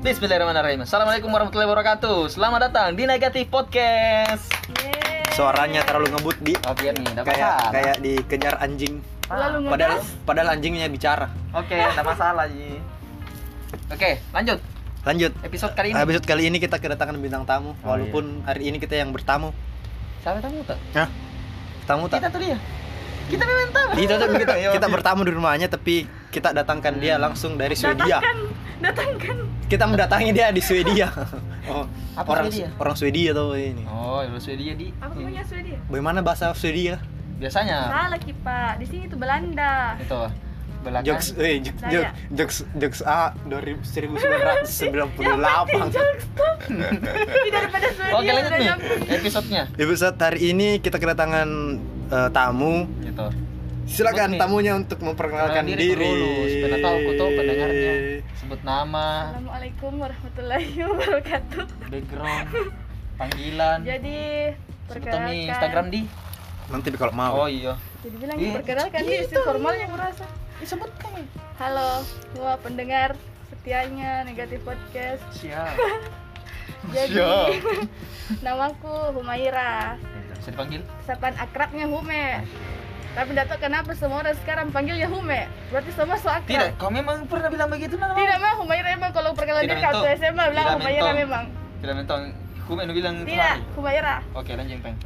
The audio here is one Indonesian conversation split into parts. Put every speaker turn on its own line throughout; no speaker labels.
Bismillahirrahmanirrahim. Assalamualaikum warahmatullahi wabarakatuh. Selamat datang di Negatif Podcast.
Yeay.
Suaranya terlalu ngebut di
Oh biar nih,
kayak kayak dikejar anjing.
Lalu
Padahal padahal anjingnya bicara.
Oke, enggak masalah Ji. Oke, lanjut.
Lanjut.
Episode kali ini.
Episode kali ini kita kedatangan bintang tamu,
Oh,
walaupun hari ini kita yang bertamu.
Siapa tamu tak?
Hah? Tamu tak?
Kita tuh dia. Kita memang tamu.
Kita tapi kita,
Ya,
kita
oke.
bertamu di rumahnya tapi kita datangkan dia langsung dari Swedia.
Datangkan, datangkan.
Kita mendatangi dia di Swedia. oh,
Apa
orang
Swedia?
orang Swedia tuh ini.
Oh, ya Swedia di.
Apa namanya Swedia?
Bagaimana bahasa Swedia?
Biasanya
Salah Kipa. Di sini tuh Belanda.
itu belakang.
Jokes, eh, jokes,
Saya.
jokes, jokes, jokes A dari 1998.
jokes tuh. Ini daripada Swedia.
Oke, lanjut
udah
nih.
nyampe.
Episodenya.
Episode hari ini kita kedatangan eh, tamu.
Gitu.
Silakan
Sebut nih.
tamunya untuk memperkenalkan
Perkenalkan
diri.
diri dulu, supaya tahu aku tuh pendengarnya. Sebut nama,
Assalamualaikum warahmatullahi wabarakatuh.
background, panggilan.
Jadi
nih
perkenalkan.
Instagram di.
Nanti kalau mau.
Oh iya.
Jadi bilang
Iya.
perkenalkan diri sih formalnya merasa.
Disebutkan.
Halo, semua pendengar setianya negatif podcast.
Siap.
Jadi
Siap.
namaku Humaira.
Bisa dipanggil?
Sapaan akrabnya Hume. Tapi tidak tahu kenapa semua orang sekarang panggilnya Hume. Berarti semua so akrab.
Tidak, kau memang pernah bilang begitu nah.
Tidak mah Humaira emang kalau perkenalan diri
mentong.
SMA bilang Humaira memang.
Tidak mentong. Kumen lu bilang
Tidak. Humaira.
Oke, lanjut peng.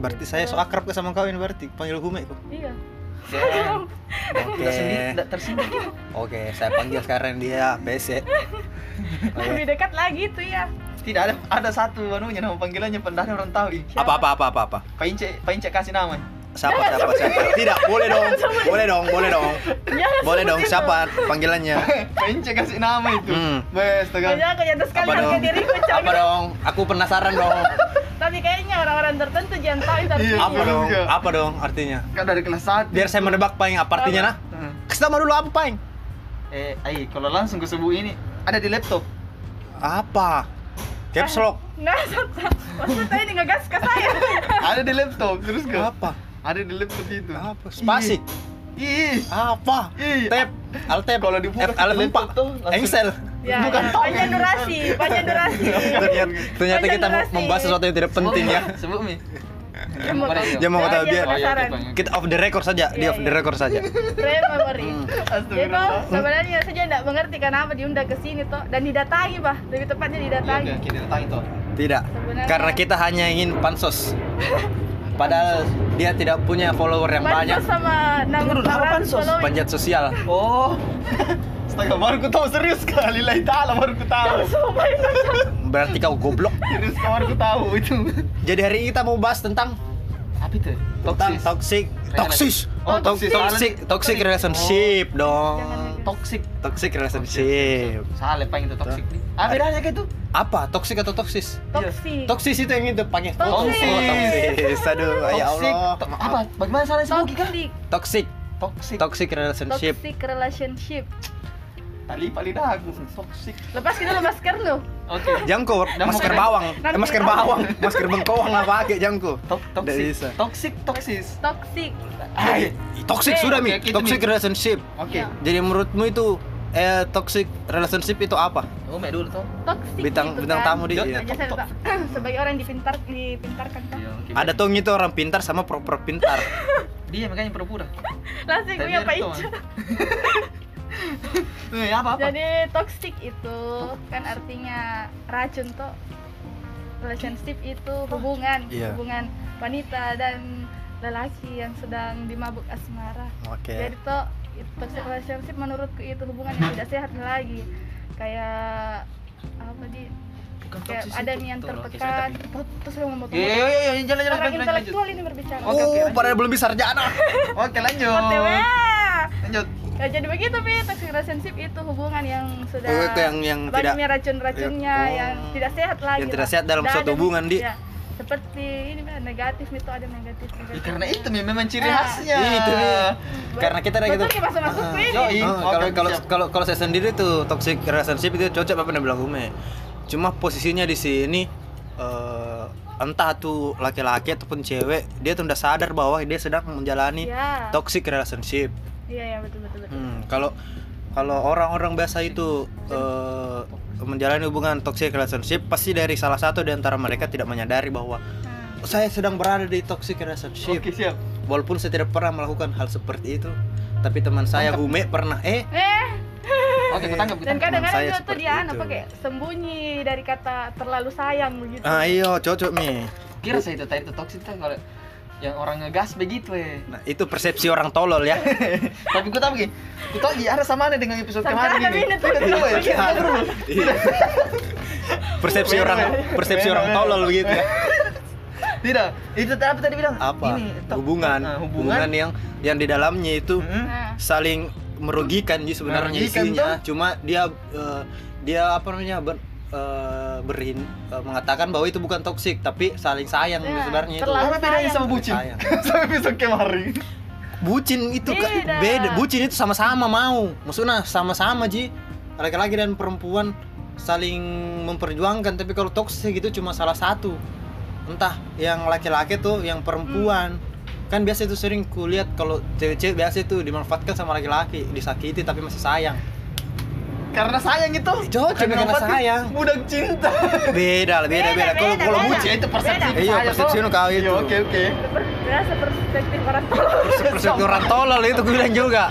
Berarti saya so akrab ke sama kau ini berarti panggil Hume kok.
Iya.
Oke.
Tersinggung.
Oke, saya panggil sekarang dia BC.
Lebih dekat lagi tuh ya.
Tidak ada ada satu anunya nama panggilannya pendana orang tahu.
Apa apa apa apa apa?
Paince, Paince kasih nama.
Siapa siapa siapa? Tidak, boleh dong. Boleh dong, boleh dong.
Jangan
Boleh dong, siapa panggilannya?
Paince kasih nama itu.
Hmm.
Bes, tegang.
Jangan aku jatuh sekali
Apa
harga
dong?
diriku
Apa
Cang.
dong? Aku penasaran dong.
Tapi kayaknya orang-orang tertentu jangan tahu itu
Iya.
artinya.
Apa dong?
juga.
Apa dong artinya?
Kan dari kelas 1.
Biar saya menebak paling apa artinya nah? Kasih nama dulu apa paling?
Eh, ai, kalau langsung ke sebu ini ada di laptop.
Apa? Caps lock.
Nah. Maksudnya ini ngegas ke saya.
Ada di laptop, terus ke?
Apa?
Ada di laptop itu.
Apa? Spasi.
Ih.
Apa?
Ih.
Alt tab.
Kalau dibuka
F, alt
laptop
empat.
tuh
Excel.
Ya,
Bukan
ya. panjang durasi, panjang durasi.
Ternyata, kita mau
durasi.
membahas sesuatu yang tidak penting ya.
Sebut mi.
Dia mau tahu.
Dia
Dia.
Kita off the record saja, di
Iya,
off the
iya.
record saja.
Frame memory. Jadi toh sebenarnya saja tidak mengerti kenapa diundang ke sini toh dan didatangi bah, lebih tepatnya
Iya,
didatangi.
itu.
Tidak.
Sebenarnya-
Karena kita hanya ingin pansos. Padahal dia tidak punya follower yang
Pansos
banyak.
sama enam orang.
Panjat sosial.
Oh. Astaga, baru ku tahu serius kali lah ta'ala baru ku tahu.
Berarti kau goblok.
Serius baru ku tahu itu.
Jadi hari ini kita mau bahas tentang
Apa itu?
tentang toxic, toxic,
Oh, toxic.
toxic, toxic relationship dong.
Jangan
Toxic.
Toxic relationship.
Salah pengen itu toxic nih. Ah, bedanya kayak itu.
Apa? Toxic atau toksis?
Toxic.
Toksis itu yang itu pakai
Toxic.
Oh, toksis. Aduh, ya
Toxic.
Allah.
Apa? Bagaimana salah sih.
Toxic,
Toxic.
toxic
relationship.
Toxic relationship.
Tali paling aku. Toxic.
Lepas kita lu masker lu.
Oke.
Jangko,
Jangan
masker bawang, eh, masker bawang, masker bengkoang lah pakai jangko.
To-
Nggak
Toxic. Toxic, toxic.
Toxic.
Ay.
Toxic
Eh,
sudah mi,
gitu,
toxic relationship.
Oke.
Ya.
Jadi menurutmu itu eh toxic relationship itu apa?
Oh, mek dulu tuh.
Toxic
Bintang
gitu
bintang
kan.
tamu di. Iya.
Lupa. Sebagai orang yang dipintar dipintarkan kan.
Iya.
Ada tuh itu orang pintar sama pro-pro pintar.
Dia makanya pura-pura.
Langsung Pak
dia
Ica.
Eh, apa apa?
Jadi toxic itu kan artinya racun tuh. Relationship itu hubungan,
Iya.
hubungan wanita dan lelaki yang sedang dimabuk asmara.
Oke.
Jadi tuh toxic relationship menurutku itu hubungan yang tidak sehat lagi. Kayak apa di
Bukan
kayak
toxic
ada
itu,
yang tertekan.
tapi-
Terus saya mau
Iya, iya, iya, iya, jalan, jalan,
Orang intelektual ini berbicara.
Oke, oke,
Oh,
lanjut.
padahal belum bisa sarjana.
Oke, lanjut. Lanjut.
Ya, jadi begitu Pi, toxic relationship itu hubungan yang sudah
Oh, itu yang yang tidak
banyaknya racun-racunnya
Oh.
yang tidak sehat lagi.
Yang tidak
lah.
sehat dalam
Dan
suatu hubungan, Di.
ya, seperti ini negatif itu ada negatif.
Ya,
negatif.
karena itu Mi, memang ciri
Nah.
khasnya.
Itu nih. Karena kita ada gitu. Ah.
ke ini.
Yoi.
Oh,
Oke,
kalau kalau kalau saya sendiri tuh toxic relationship itu cocok apa yang bilang Ume. Cuma posisinya di sini eh, entah tuh laki-laki ataupun cewek, dia tuh udah sadar bahwa dia sedang menjalani
Ya.
toxic relationship.
Iya, ya betul betul betul.
Hmm, kalau kalau orang-orang biasa itu eh, menjalani hubungan toxic relationship pasti dari salah satu di antara mereka tidak menyadari bahwa
Hmm.
saya sedang berada di toxic relationship
Oke, siap.
walaupun saya tidak pernah melakukan hal seperti itu tapi teman saya Hume pernah eh
Eh,
Oke, kita tangkap kita.
dan kadang-kadang juga tuh dia anu
itu.
pakai sembunyi dari kata terlalu sayang begitu.
ah iyo cocok mi
Kira saya itu tadi itu toxic kan kalau yang orang ngegas begitu eh.
nah, itu persepsi orang tolol ya
Tapi ku tahu begini, ku tahu iya, ada sama dengan episode
Sampai
kemarin ini. ya, kita dulu.
Iya. persepsi orang persepsi orang tolol begitu ya
Tidak, itu apa tadi bilang?
apa
Ini,
hubungan
Nah,
hubungan
hubungan.
yang yang di dalamnya itu
Mm-mm.
Nah,
saling merugikan sih sebenarnya
Merugikan
isinya. cuma dia eh, dia apa namanya ber, eh, berin eh, mengatakan bahwa itu bukan toksik tapi saling sayang
Ya,
sebenarnya itu.
Apa bedanya sama bucin?
Sayang.
sama episode kemarin.
bucin itu
Beda.
beda. Bucin itu sama-sama mau. Maksudnya sama-sama ji. Laki-laki dan perempuan saling memperjuangkan tapi kalau toksik itu cuma salah satu. Entah yang laki-laki tuh yang perempuan kan biasa itu sering kulihat kalau cewek-cewek biasa itu dimanfaatkan sama laki-laki disakiti tapi masih sayang
Karena sayang itu.
Cocok, karena
manfaatkan
sayang.
Budak cinta.
beda lah beda
Beda,
kalau kalau bucin
Ya itu persepsi.
Iya, persepsi nu kau itu.
Iya, Oke, oke.
ber- berasa perspektif orang tua.
persepsi orang tolol itu gue bilang juga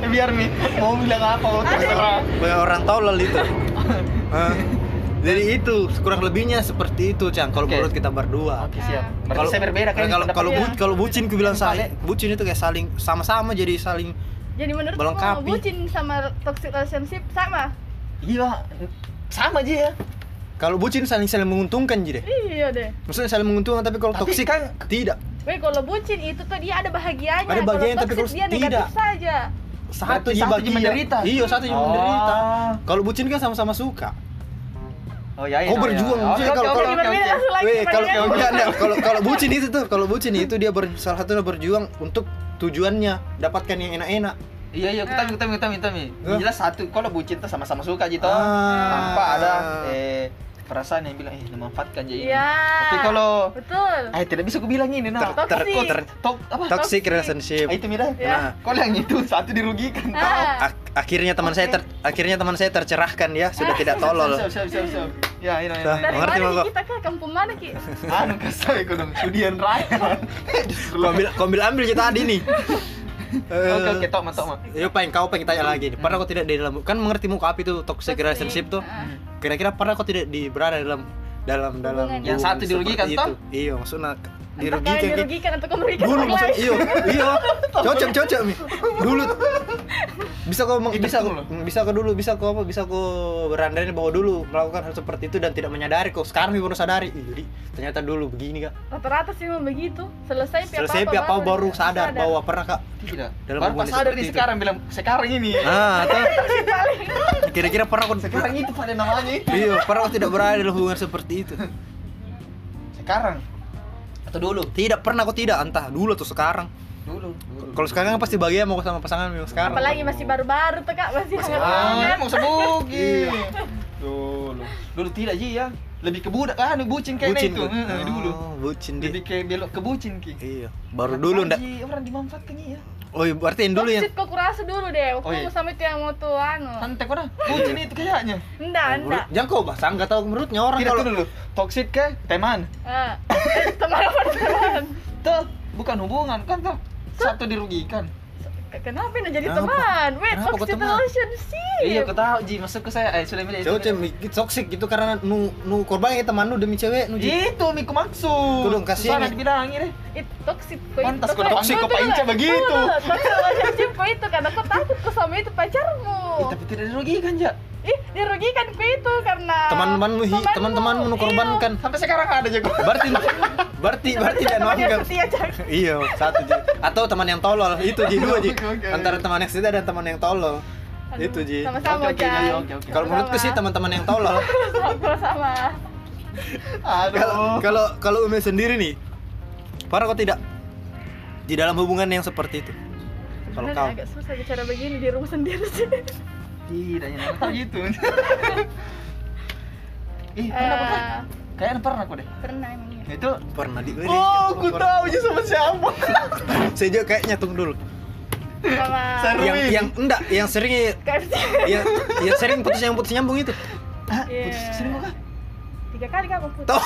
Biar mi mau bilang apa terserah.
Banyak orang tolol itu? jadi itu kurang lebihnya seperti itu cang kalau
Oke.
menurut kita berdua
Oke, siap. Berarti
kalau
saya berbeda kan
kalau kalau bu, kalau bucin gue bilang saya bucin itu kayak saling sama-sama jadi saling
Jadi menurut
Melengkapi.
bucin sama toxic relationship sama?
Iya, sama aja ya.
kalau bucin saling saling menguntungkan jadi
Iya deh.
maksudnya saling menguntungkan tapi kalau toksik
kan-
tidak
Weh kalau bucin itu tuh dia ada bahagianya.
Ada bahagianya, tapi
toxic
kalau
dia
tidak.
negatif saja.
satu
satu
bahagia.
ji menderita.
iya satu ji
Oh.
menderita kalau bucin kan sama-sama suka
Oh iya.
Kau berjuang, maksudnya
oke,
kalau- kalau- kalau kalau kalau bucin itu tuh, kalau bucin itu dia ber, salah satunya berjuang untuk tujuannya dapatkan yang enak-enak.
Iya iya kita kita kita minta mi. Jelas satu kalau bucin tuh sama-sama suka gitu.
Ah.
Tanpa ada eh perasaan yang bilang eh memanfaatkan jadi ini.
Iya.
Tapi kalau
betul.
eh tidak bisa aku bilang ini nah.
Ter- ter-
Toxic.
ter-
Tok apa?
toxic
Toxic.
relationship.
Ah, itu mira.
Ya.
Kau yang itu satu dirugikan. tau.
Ah.
Ak- akhirnya teman saya ter, akhirnya teman saya tercerahkan ya, sudah tidak tolol.
Siap siap siap siap. Ya ini ini. Ini.
Mengerti?
Ki, kita ke kampung mana ki?
Anu kasih aku dong. Sudian raya.
Kau ambil, kau ambil ambil je tadi nih. Eh,
Oke oke tok mak tok mak.
Yo pengen kau pengen tanya lagi nih. Pernah kau tidak di dalam kan mengerti muka api itu toxic
Toxic.
relationship tuh? Kira-kira pernah kau tidak di berada dalam dalam dalam.
Yang satu dirugikan,
seperti
toh?
Iya, maksudnya dirugikan. kayak-
dirugikan atau merugikan
dulu maksud
lain.
iya iya cocok cocok mi dulu bisa kau meng- bisa kau bisa kau dulu bisa kau apa bisa kau berandai bahwa dulu melakukan hal seperti itu dan tidak menyadari kok sekarang mi baru sadari jadi ternyata dulu begini kak
Rata-rata sih memang begitu. Selesai pi
selesai apa baru sadar bahwa pernah kak
Tidak.
Dalam
Baru
hubungan
pas sadar
itu.
sekarang bilang sekarang ini.
ah atau kira-kira pernah kau
Sekarang itu pada namanya itu.
iya pernah kau tidak berada dalam hubungan seperti itu
Sekarang atau dulu?
tidak pernah kau tidak entah dulu atau sekarang
Dulu.
kalau sekarang kan pasti bahagia mau sama pasangan yang sekarang
Apalagi masih baru-baru tuh kak, masih
Ah,
hangat-hangat.
mau sebugi. Dulu. Dulu tidak Ji ya. Lebih ke budak kan bucin kayaknya
bucin
itu.
Kak.
Heeh, dulu.
oh, bucin
Lebih ke belok ke bucin ki.
iya baru dulu ndak
orang dimanfaatkan ya.
Oh iya, berarti yang dulu yang
Toxic kok kurasa dulu deh, waktu
Oh, iya.
sama itu yang mau tuh anu.
Santai kok dah. Bucin itu kayaknya.
Enggak, enggak.
Jangan kau bahasa nggak tahu menurutnya orang
Tidak
kalau
tuh dulu. Toxic ke teman.
Ah. Eh, teman apa teman?
Tuh, bukan hubungan kan tuh satu dirugikan.
K- Kenapa ini jadi
Kenapa?
teman? Wait,
Kenapa kok
toxic
teman?
relationship.
Iya, aku tahu Ji, masuk ke saya. Eh, sudah milih
cewek mikir toxic gitu karena nu nu korban ya teman nu demi cewek nu ji.
Itu Miku maksud.
Tuh dong, kasihan
Susah
ya.
dibilangin deh.
Itu toxic kok
Pantas kau toxic, kau Pak Inca begitu.
Toxic relationship kok itu karena kau takut kau sama itu pacarmu.
Eh, tapi tidak dirugikan, Ja.
Ih, dirugikan kau itu karena
Teman-temanmu teman-temanmu nu
Iya.
korbankan.
Sampai sekarang ada jago.
Berarti berarti berti dan
Cak.
Iya, satu ji. Atau teman yang tolol, itu ji dua ji. Antara teman yang setia dan teman yang tolol.
Aduh,
Itu ji.
Sama-sama,
Oke, oke,
Cak.
oke, oke.
Kalau menurutku sih teman-teman yang tolol.
Sama-sama.
Kalau kalau kalau Umi sendiri nih, parah kok tidak di dalam hubungan yang seperti itu. Kalau kau
agak susah bicara begini di rumah sendiri sih.
Tidak, yang tahu gitu. Ih, pernah
Eh,
pernah. Kayaknya pernah aku deh.
pernah emang ya.
itu pernah di
Oh, aku tahu aja sama siapa.
Saya juga kayaknya tunggu dulu.
sama
yang yang enggak yang sering yang yang sering putus yang putus nyambung itu
Hah?
Iya.
Putus sering kok
tiga kali aku putus
Tahu?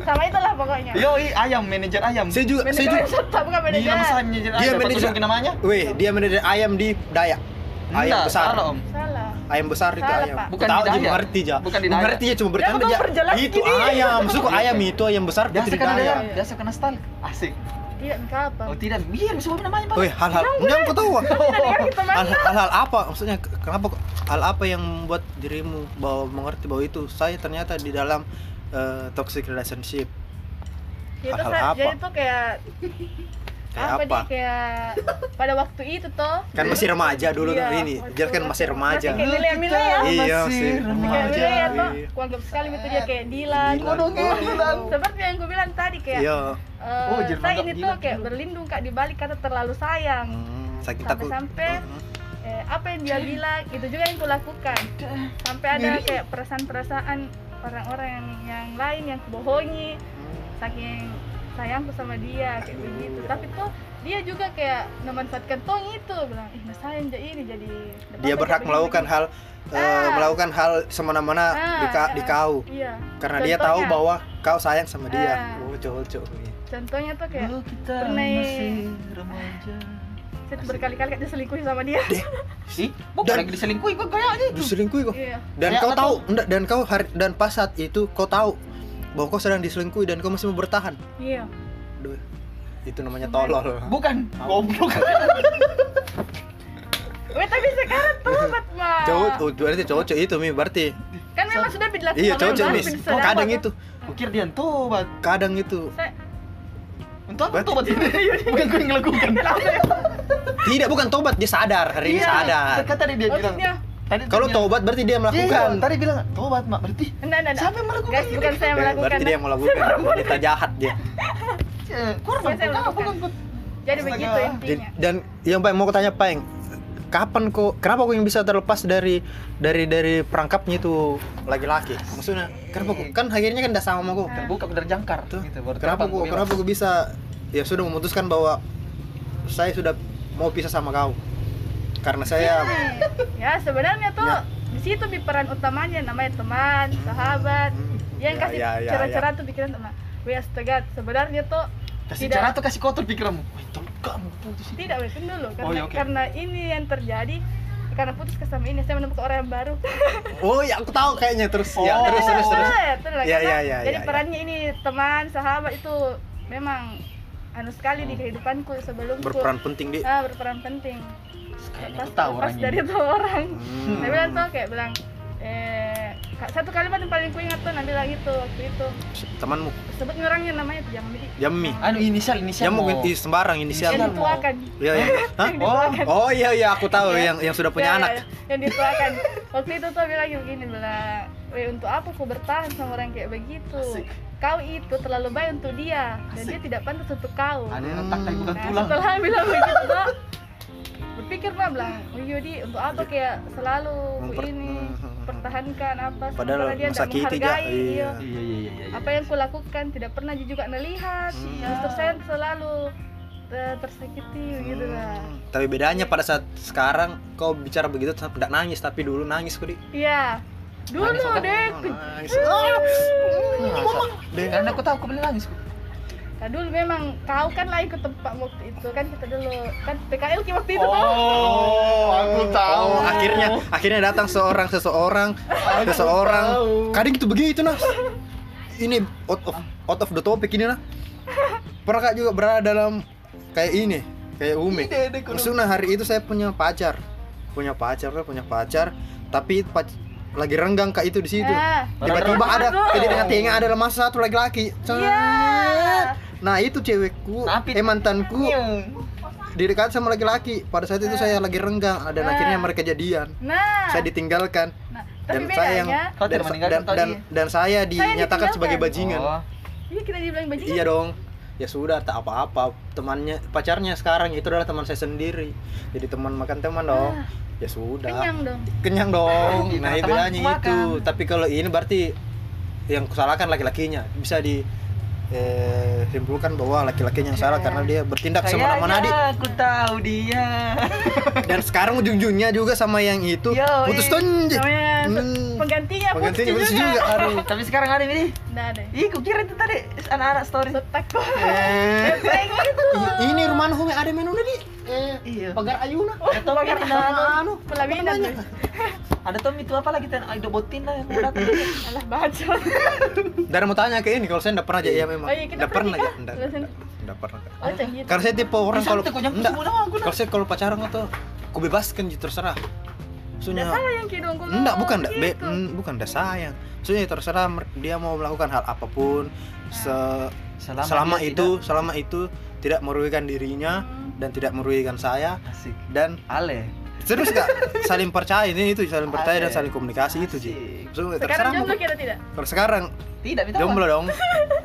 sama itulah pokoknya
Yoi, ayam, manajer ayam.
saya juga saya
manajer
juga
bukan
Gila
manajer
masa manajer
Dia manajer-
namanya?
Weh, dia manajer ayam di Dayak. Ayam
Enggak,
besar.
salah, Om.
salah
Ayam besar itu
Salah,
ayam.
Pak.
Bukan
Tahu
di
aja
Dayak.
mengerti aja.
Bukan di.
Mengerti ya cuma bercanda
Ya,
aja.
aku
Itu
gini.
ayam, maksudku ayam itu ayam besar
Biasa
putri
kan ada,
Dayak.
biasa kena stal. Asik.
tidak minta apa
Oh tidak, biar bisa bawa namanya pak.
Weh, hal-hal yang kau tahu. Hal-hal apa? Maksudnya ke- kenapa kok- hal apa yang membuat dirimu bahwa mengerti bahwa itu saya ternyata di dalam eh, toxic relationship.
itu
Hal-hal
sa-
apa?
jadi tuh kayak
Kayak
apa,
apa?
nih kayak pada waktu itu toh
Kan masih remaja dulu
Iya,
tuh ini. Jelas kan masih remaja.
masih kayak milea-milea ya
Iya,
Masih
masih
kayak
remaja.
milea toh
Iya.
kuanggap sekali itu dia kayak Dilan
Dilan.
Waduh, kayak Dilan.
seperti yang gue bilang tadi kayak
Iya.
eh,
Oh, jadi
saya ini
Dilan
tuh kayak
juga.
berlindung kak di balik kata terlalu sayang
Hmm, sakit takut.
sampai-sampai eh, apa yang dia bilang itu juga yang kulakukan sampai ada kayak perasaan-perasaan orang-orang yang, yang lain yang kubohongi saking sayangku sama dia kayak begitu tapi tuh dia juga kayak memanfaatkan tong itu bilang ih mas sayang jadi ini jadi
Dia berhak melakukan hal eh,
Ah.
melakukan hal semena-mena di, ka- di kau
iya
karena dia tahu
Contohnya-
bahwa kau sayang sama dia.
Ah.
Oh, cocok.
contohnya tuh kayak
Dulu kita
pernah-
masih remaja.
saya tuh berkali-kali kayak diselingkuhi sama dia
Ih, bukan
Dan-
lagi diselingkuhi kok kayaknya itu.
Diselingkuhi kok.
iya
Dan
Kayak
kau tahu, enggak dan kau hari dan pas saat itu kau tahu bahwa kau sedang diselingkuhi dan kau masih mau bertahan.
iya
Aduh, itu namanya tolol.
Bukan, goblok.
Weh tapi sekarang tobat mah
Cowok, oh, berarti cowok itu mi berarti.
kan memang sudah dilakukan
Iya, cowok
oleh
mi.
Marvin Sedapa
Kadang
tuh.
itu,
Kukir dia tobat.
kadang itu.
saya
Untuk apa tobat ini? Bukan kau yang ngelakukan.
Tidak, bukan tobat, dia sadar, hari ini
Iya,
sadar.
Tadi dia bilang. Tadi
Kalau tobat berarti dia
Iya,
melakukan.
tadi bilang tobat mak berarti
enggak enggak enggak.
Siapa yang melakukan
guys bukan saya yang melakukan
berarti dia yang melakukan. Wanita jahat dia.
korban
Saya melakukan. jadi
Astaga.
begitu
Jadi-
intinya
dan yang paling mau kutanya Peng, kapan kok kenapa kok yang bisa terlepas dari dari dari perangkapnya itu laki-laki? Maksudnya kenapa kok kan akhirnya kan udah sama sama kok.
Terbuka dari jangkar
Tuh.
gitu.
Kenapa kok kenapa kok bisa ya sudah memutuskan bahwa saya sudah mau pisah sama kau? Karena saya
ya sebenarnya tuh
Ya.
di situ di peran utamanya namanya teman sahabat
Hmm,
yang
ya,
kasih
ya, ya,
cara-cara tuh pikiran teman Wih astaga sebenarnya tuh
kasih
Tidak.
cara tuh kasih kotor pikiranmu. Kamu putus ini.
tidak tunggu dulu karena
Oh, ya, oke.
karena ini yang terjadi karena putus ke sama ini saya menemukan orang yang baru
Oh ya aku tahu kayaknya terus ya
Oh.
terus terus terus.
Ya, betul lah,
Ya, ya, ya,
jadi
ya, ya.
perannya ini teman sahabat itu memang anu sekali di kehidupanku sebelumku
Berperan penting di.
ah, berperan penting
Kayaknya
pas
aku tahu
pas
orangnya.
dari itu orang
Hmm.
Dia bilang tuh kayak bilang eh satu kalimat yang paling ku ingat tuh Nabi bilang itu waktu itu
Temanmu
sebut orangnya namanya tuh jadi
Yami.
Anu inisial inisial.
Ya mau sembarang inisial.
yang dituakan
Iya iya.
Dituakan
Oh iya iya aku tahu yang yang sudah punya
Ya,
anak.
ya, yang dituakan waktu itu tuh bilang begini bilang Weh untuk apa kau bertahan sama orang kayak begitu
Asik.
kau itu terlalu baik untuk dia dan
Asik.
dia tidak pantas untuk kau
Ada yang retak tapi bukan
Nah,
tulang.
setelah bilang begitu tuh berpikir mah bilang oh iya di untuk apa kayak selalu
Memper-
ini
Hmm.
pertahankan apa
Padahal
dia tidak menghargai
Iya.
iya.
Iya iya iya iya.
apa yang kulakukan tidak pernah dia juga melihat
Hmm.
justru saya selalu tersakiti gitu lah
Hmm, Tapi bedanya pada saat sekarang kau bicara begitu tidak nangis tapi dulu nangis kok di.
iya dulu
Nangis, Oka.
deh
Oh, nangis.
Masa? Karena aku tahu aku boleh nangis kok.
Nah, dulu memang kau kan lah ikut tempat waktu itu kan kita dulu kan PKL ki waktu itu tuh
Oh, aku tahu.
Oh, akhirnya akhirnya datang seorang seseorang seseorang.
tahu.
Kadang gitu begitu nah. Ini out of out of the topic ini nah. Pernah kak juga berada dalam kayak ini, kayak Umi. Maksudnya hari itu saya punya pacar, punya pacar, punya pacar, tapi pac- lagi renggang kak itu di situ.
Ah.
Tiba-tiba ada
Aduh.
di tengah-tengah ada masa satu laki-laki.
Iya.
Nah itu cewekku,
Tapi-
eh mantanku
Iya.
didekat sama laki-laki. Pada saat itu saya lagi renggang, dan
Ah.
akhirnya mereka jadian.
nah
Saya ditinggalkan
nah
dan
tapi
saya yang dan, dan, dan, dan saya dinyatakan sebagai bajingan.
Oh.
iya kita dibilang bajingan
Iya dong. Ya sudah, tak apa-apa. Temannya, pacarnya sekarang itu adalah teman saya sendiri. Jadi teman makan teman dong.
Ah.
Ya sudah.
kenyang dong
Kenyang dong.
Iya,
Nah, itu
makan.
itu. Tapi kalau ini berarti yang kusalahkan laki-lakinya. Bisa di eh, simpulkan bahwa laki-laki yang salah karena dia bertindak semena-mena di
Kayaknya aku tahu dia.
dan sekarang ujung-ujungnya juga sama yang itu
Yo,
putus
eh.
tonje
namanya
Hmm.
penggantinya
Penggantinya
putus
putus juga.
Aduh, tapi sekarang ada ini.
nggak ada
Ih, kukira itu tadi anak-anak story.
setak kok
Eh.
Ini rumah anu ada menu di eh,
Iya.
pagar ayuna
Ada Tommy
Pagar
di sana.
anu
tuh.
Ada Tommy itu apa lagi ten? Ada botin lah yang mau datang.
alah baca
dan mau tanya ke ini kalau saya enggak pernah aja ya memang
Oh iya, kita
enggak pernah aja enggak pernah
oh gitu
karena saya tipe orang
Ih,
kalau
aku, nah.
kalau saya kalau pacaran atau aku bebaskan gitu terserah Maksudnya
Udah sayang kidung ku
enggak bukan enggak be,
gitu.
mm, bukan enggak sayang Maksudnya terserah mer- dia mau melakukan hal apa pun se-
Selama
selama,
dia
itu selama itu tidak merugikan dirinya
Hmm.
Dan tidak merugikan saya.
Asik.
dan
Ale.
terus kak? Saling percaya ini itu saling percaya dan
Asik.
saling komunikasi itu sih
Asik.
Maksudnya
sekarang jomblo kira tidak?
Kalau sekarang
Tidak, minta
jomblo dong.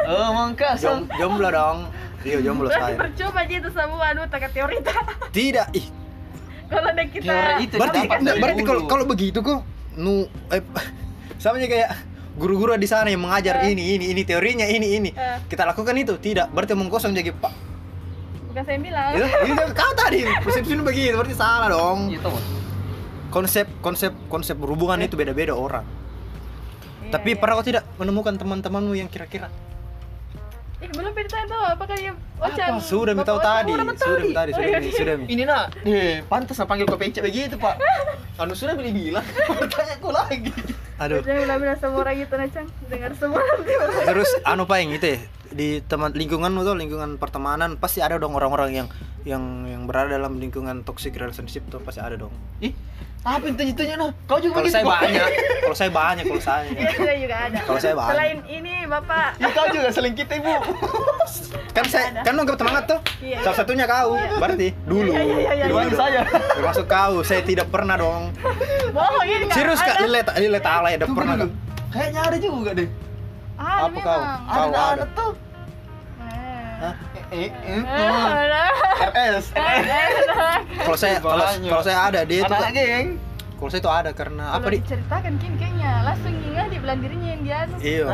Oh, mangka
Jom, jomblo dong. Iya jomblo saya.
percuma aja itu semua anu tak teorita
tidak ih.
Kalau ada kita
Teori itu
berarti berarti kalau kalau begitu kok nu eh, sama aja kayak guru-guru di sana yang mengajar
Eh.
ini ini ini teorinya ini ini.
Eh.
kita lakukan itu. Tidak berarti omong kosong jadi pak
bukan saya yang bilang
itu ini kan kau tadi persepsi lu begitu berarti salah dong
Iya, tahu.
konsep konsep konsep berhubungan itu beda-beda orang
Iya,
tapi
iya.
pernah kau tidak menemukan teman-temanmu yang kira-kira
Ih, belum ditanya tuh apakah dia Ocan
sudah minta
Bapak
tadi sudah
tadi.
tadi
Oh,
sudah
iya, iya.
sudah.
Ini nak, eh, pantas panggil kau pecah begitu pak. Anu sudah beli bilang, bertanya aku lagi.
aduh
Jangan bilang-bilang semua orang gitu Nachang dengar semua orang.
terus anu paling itu ya di teman lingkunganmu tuh lingkungan pertemanan pasti ada dong orang-orang yang yang yang berada dalam lingkungan toxic relationship tuh pasti ada dong
Ih, apa yang tanya-tanya nah? Kau juga
kalau saya banyak kalau saya banyak kalau saya
Iya, saya juga ada.
Kalau saya banyak.
Selain ini, Bapak.
Ih, kau juga seling kita ibu.
kan saya
Ada.
kan nggak semangat tuh
Iya.
salah satunya kau berarti dulu
Iya, iya, iya, iya.
saya.
termasuk kau saya tidak pernah dong
Bohong ini
serius kak lihat lihat alay ada
Tunggu
pernah
dulu. Kayaknya ada juga deh.
Ah,
Apa kau?
memang.
Ada
Kau
ada,
ada.
ada tuh.
Eh.
Hah?
Eh, eh,
Eh,
eh.
ada.
RS.
Eh, ada.
kalau saya kalau kalau saya ada dia tuh
Anak geng.
kalau saya tuh ada karena apa di
diceritakan Kin kayaknya langsung ingat di belah dirinya yang dia anu.
iya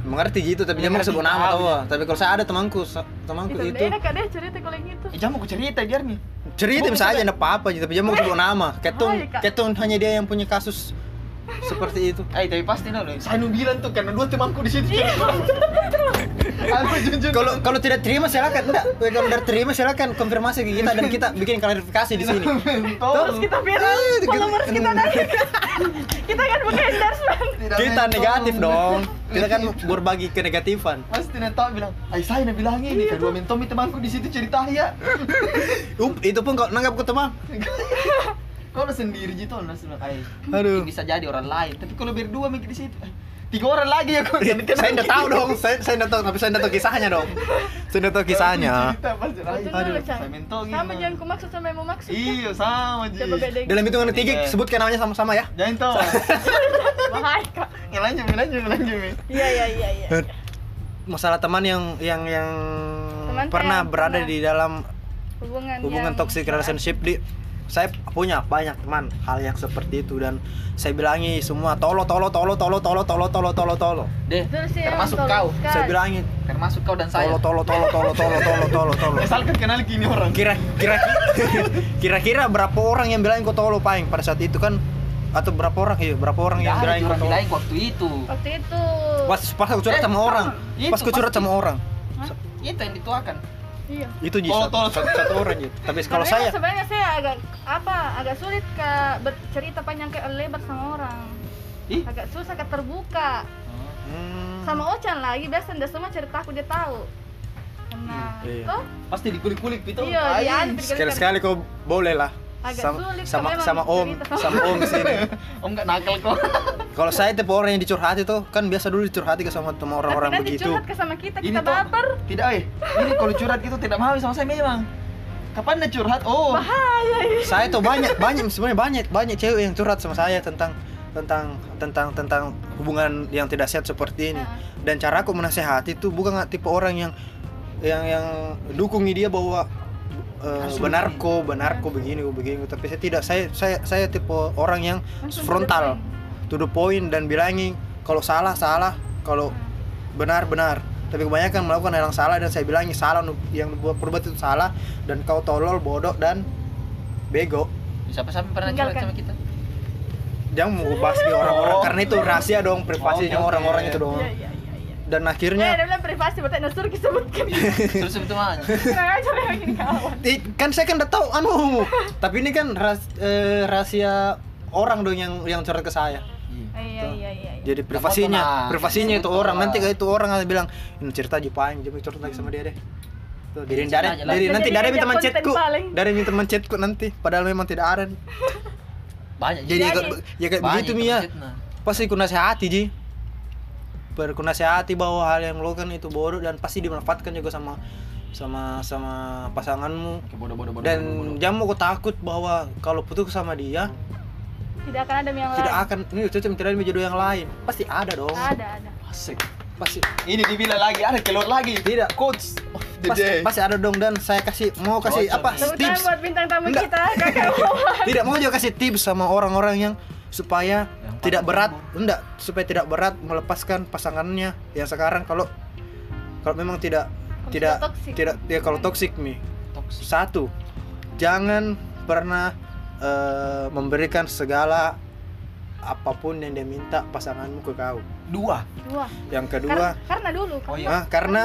mengerti gitu tapi dia mau sebut nama
tahu.
tau tapi kalau saya ada temanku temanku
Itu
itu
enak Kak dia cerita kalau yang itu.
Eh, jangan aku cerita biar nih.
cerita bisa aja enggak apa-apa tapi dia mau sebut nama ketung
Oh, iya,
ketung hanya dia yang punya kasus seperti itu
Eh, tapi pasti no. Saya nu bilang tuh karena dua temanku di situ. Aku jujur.
kalau kalau tidak terima silakan enggak kalau tidak terima silakan konfirmasi ke kita dan kita bikin klarifikasi di sini
Terus kita bilang
Eh,
followers
kita-
kita nanti. kita kan bukan endorsement.
kita negatif dong kita kan berbagi kenegatifan
Pasti tahu bilang, ay saya nak bilang ini, kedua mentomi temanku di situ cerita ya.
Up, itu pun kau nanggap ke teman
Kau udah sendiri gitu, nah bilang, ay,
Aduh.
bisa jadi orang lain. Tapi kalau berdua mikir di situ, eh, tiga orang lagi ya kau.
saya enggak tahu dong saya saya enggak tahu tapi saya enggak tahu kisahnya dong saya enggak tahu kisahnya
mentomi.
Sama jangan ku maksud sama yang mau maksud.
Iya sama Ji.
Dalam hitungan tiga
Iya.
sebutkan namanya sama-sama ya
Jangan tahu.
Bahaya Kak.
Ngelanjut, ngelanjut, ngelanjut.
Iya iya iya iya.
masalah teman yang yang yang
Teman
pernah
yang
berada
pernah.
di dalam
Hubungan
hubungan toxic relationship di saya punya banyak teman hal yang seperti itu dan saya bilangi semua tolo tolo tolo tolo tolo tolo tolo tolo tolo
Deh, termasuk kau.
saya bilangi
Termasuk kau dan saya.
tolo tolo tolo tolo tolo tolo tolo tolo
Misalkan kenal gini orang.
kira kira kira-kira berapa orang yang bilangin kau tolo paling pada saat itu kan atau berapa orang iya berapa orang yang bilangin kau tolo
bilang waktu itu.
Waktu itu.
pas pas aku curhat
Eh,
sama orang pas aku curhat sama orang?
Itu yang dituakan.
Iya.
itu ji satu, satu, satu orang gitu tapi kalau
Karena
saya
sebenarnya saya agak apa agak sulit ke bercerita panjang ke lebar sama orang.
Ih.
Agak susah ke terbuka.
hmm,
Sama Ocan lagi biasa ndak semua cerita aku dia tahu. Karena
Iya.
toh
Pasti dikulik-kulik itu.
Iya, diantar.
sekali-sekali kau boleh lah
Agak
sama
sulit
sama sama om
sama-
om sini
Om nggak nakal kok.
kalau saya tipe orang yang dicurhati tuh kan biasa dulu dicurhati ke sama sama orang-orang
nanti
begitu
curhat ke sama kita, kita baper.
tidak eh. Ini kalau curhat gitu tidak mau sama saya memang. Kapan dia curhat? Oh.
Bahaya ini.
saya tuh banyak banyak sebenarnya banyak banyak cewek yang curhat sama saya tentang tentang tentang tentang hubungan yang tidak sehat seperti ini dan cara aku menasehati tuh bukan tipe orang yang yang yang dukungi dia bahwa eh,
Harus
benarko benarko begini begini tapi saya tidak saya saya saya tipe orang yang
Langsung to the
frontal
point.
to the point dan bilangin kalau salah salah kalau benar benar tapi kebanyakan melakukan hal yang salah dan saya bilang ini salah yang buat perbuat itu salah dan kau tolol bodoh dan bego
Siapa-siapa pernah curhat
Tinggalkan.
sama kita?
jangan mau bahas di orang-orang
Oh.
karena itu rahasia dong privasinya
oke.
orang-orang itu dong
iya iya iya.
Dan
Eh,
akhirnya
dia bilang privasi, berarti Nasur disebutkan.
Terus itu aja.
Kurang ajar yang ini kawan.
Eh, kan saya kan udah tahu anu. Tapi ini kan ras- eh, rahasia orang dong yang yang curhat ke saya.
Iya iya iya iya.
jadi privasinya privasinya itu
Betul,
orang. Nanti kayak itu orang akan bilang ini cerita aja paling jadi curhat lagi sama dia deh. Tuh, dari
Cerita
dari, dari
Jadi
nanti dari chatku
paling.
dari teman chatku nanti padahal memang tidak ada.
Banyak
jadi ya, ya kayak begitu Mia.
chatnya.
pasti ku nasihati ji berku nasihati bahwa hal yang lo kan itu bodoh dan pasti dimanfaatkan juga sama sama sama pasanganmu
bodoh bodoh bodoh.
dan
bodoh, bodoh.
jangan mau kau takut bahwa kalau putus sama dia
Tidak akan ada yang
tidak
lain.
akan ini cocok tidak ada jodoh yang lain pasti ada dong
Ada ada.
Asik.
pasti
Ini dibilang lagi, ada keluar lagi.
Tidak.
Coach of the
pasti,
day.
pasti ada dong dan saya kasih mau kasih
Bocor
apa tips
buat bintang tamu
Enggak.
kita, Kakak
tidak mau juga kasih tips sama orang-orang yang supaya tidak berat enggak supaya tidak berat melepaskan pasangannya yang sekarang kalau kalau memang tidak
Kalau
tidak
toxic.
tidak ya kalau toksik nih
Toxic.
satu jangan pernah eh, memberikan segala apa pun yang dia minta pasanganmu ke kau
Dua.
Dua.
yang
Karena,
kedua
karena dulu.
Oh iya.
karena karena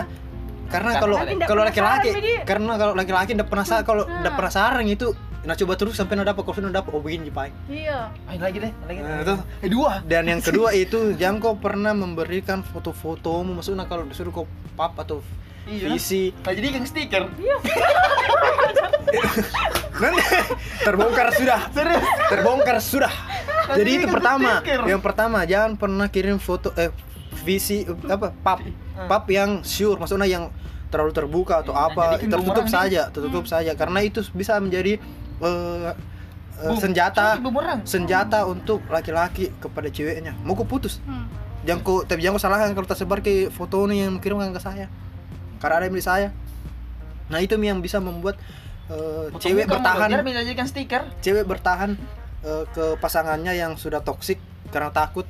Karena
kalau kalau laki-laki karena kalau laki-laki udah penasaran kalau udah penasaran itu nah coba terus sampai kalau sudah dapat oh begini Pak
Iya.
Ayo lagi deh, lagi.
Nah, itu.
Eh dua.
dan yang kedua itu jangan kau pernah memberikan foto-fotomu maksudnya kalau disuruh kau pap atau
Iya.
visi
Nah, jadi yang stiker.
nanti terbongkar sudah
Serius.
terbongkar sudah jadi itu pertama
stiker.
yang pertama jangan pernah kirim foto eh visi apa pap
Ah.
pap yang sure maksudnya yang terlalu terbuka atau
Nah,
apa tertutup saja tertutup saja karena itu bisa menjadi eh, eh,
Boom.
senjata. senjata untuk laki-laki kepada ceweknya. Mau kau putus?
Hmm.
tapi jangan kau salahkan kalau tersebar ke foto ini yang kirimkan ke saya. Karena ada yang milik saya. Nah itu yang bisa membuat
Foto
cewek bertahan.
Biar stiker.
cewek bertahan eh, ke pasangannya yang sudah toksik karena takut.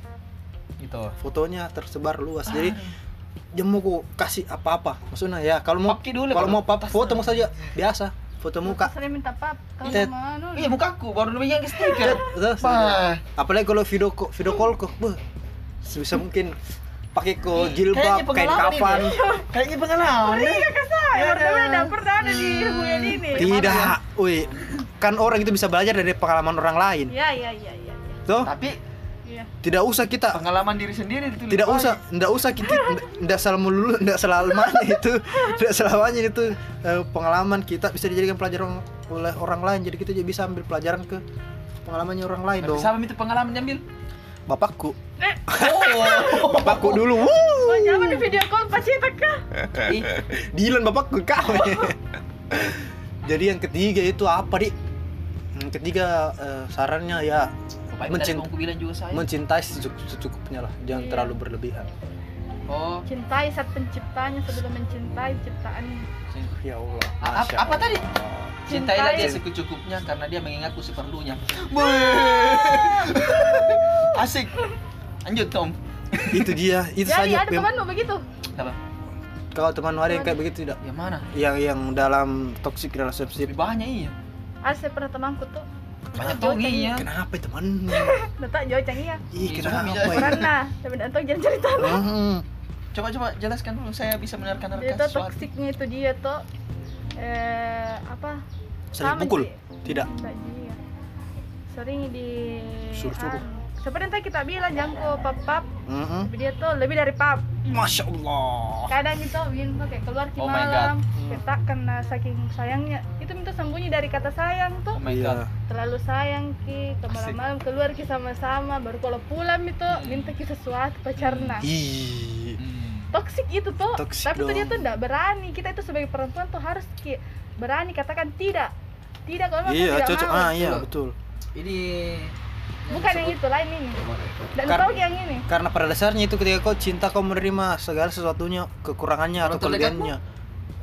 Gitu.
fotonya tersebar luas. Jadi jangan mau kau kasih apa-apa. Maksudnya ya kalau mau kalau
kalau
mau pap
pas-
foto mau saja biasa foto muka
Sering minta pap. Kalau anu.
Iya mukaku baru dulu yang stiker.
Apalagi kalau video video call kok sebisa mungkin pakai ko
Kayaknya
jilbab kain kafan
ini. Kayaknya pengalaman. nih.
Kakak saya, pertama udah pernah ada di hubungan ini.
tidak woi kan orang itu bisa belajar dari pengalaman orang lain
Iya iya iya iya.
tuh
Tapi.
Tidak usah kita
pengalaman diri sendiri ditulis.
tidak
baik.
usah tidak usah kita tidak selalu lulu tidak selamanya itu tidak selamanya itu eh, pengalaman kita bisa dijadikan pelajaran oleh orang lain jadi kita juga bisa ambil pelajaran ke pengalamannya orang lain dong
sama itu pengalaman diambil.
bapakku
Oh.
bapakku dulu wuh,
Oh, jangan di video call Pak Cita kah?
Dilan bapakku kau jadi yang ketiga itu apa di yang ketiga eh, sarannya ya
Bapak
Mencint-
tadi mau bilang juga saya.
mencintai secukup- secukupnya lah jangan
Iya.
terlalu berlebihan
Oh.
Cintai saat penciptanya sebelum mencintai ciptaannya.
ya Allah Masya
apa tadi?
Allah.
Cintailah dia secukupnya karena dia mengingatku seperlunya. Asik. Lanjut Tom.
itu dia itu
Jadi
saja
ada
Pem.
temanmu begitu?
Apa?
kalau teman ada yang kayak begitu tidak
Yang mana?
yang yang dalam toxic relationship
Lebih banyak iya.
Ada saya pernah temanku tuh.
Banyak tuh iya.
kenapa teman
Letak jauh iya.
ih
Ih,
kenapa ya?
Pernah, tapi tahu jangan cerita.
Hmm.
Coba coba jelaskan dulu saya bisa menerka
Jadi
nerka
tuh
sesuatu.
toksiknya itu dia tuh eh apa?
saling
Sama,
pukul tidak
dia. Sering di
Suruh-suruh.
anu, seperti yang tadi kita bilang jangko pap pap,
Mhm.
tapi dia tuh lebih dari pap.
masya Allah
Kadang itu Win tuh kayak keluar di
Oh
malam,
God.
kita kena saking sayangnya. Itu minta sembunyi dari kata sayang tuh.
Oh my god.
iya
terlalu sayang ki ke malam-malam keluar ki sama-sama baru kalau pulang itu minta ki sesuatu pacarna
ih
Hmm.
toksik itu tuh
Toksik
tapi tuh dia tuh enggak berani kita itu sebagai perempuan tuh harus ki berani katakan tidak tidak kalau memang
iya
tidak
cocok
mau
ah iya
Betul.
betul
Ini
bukan yang itu lain ini dan tahu yang ini
karena pada dasarnya itu ketika kau cinta kau menerima segala sesuatunya kekurangannya atau kelebihannya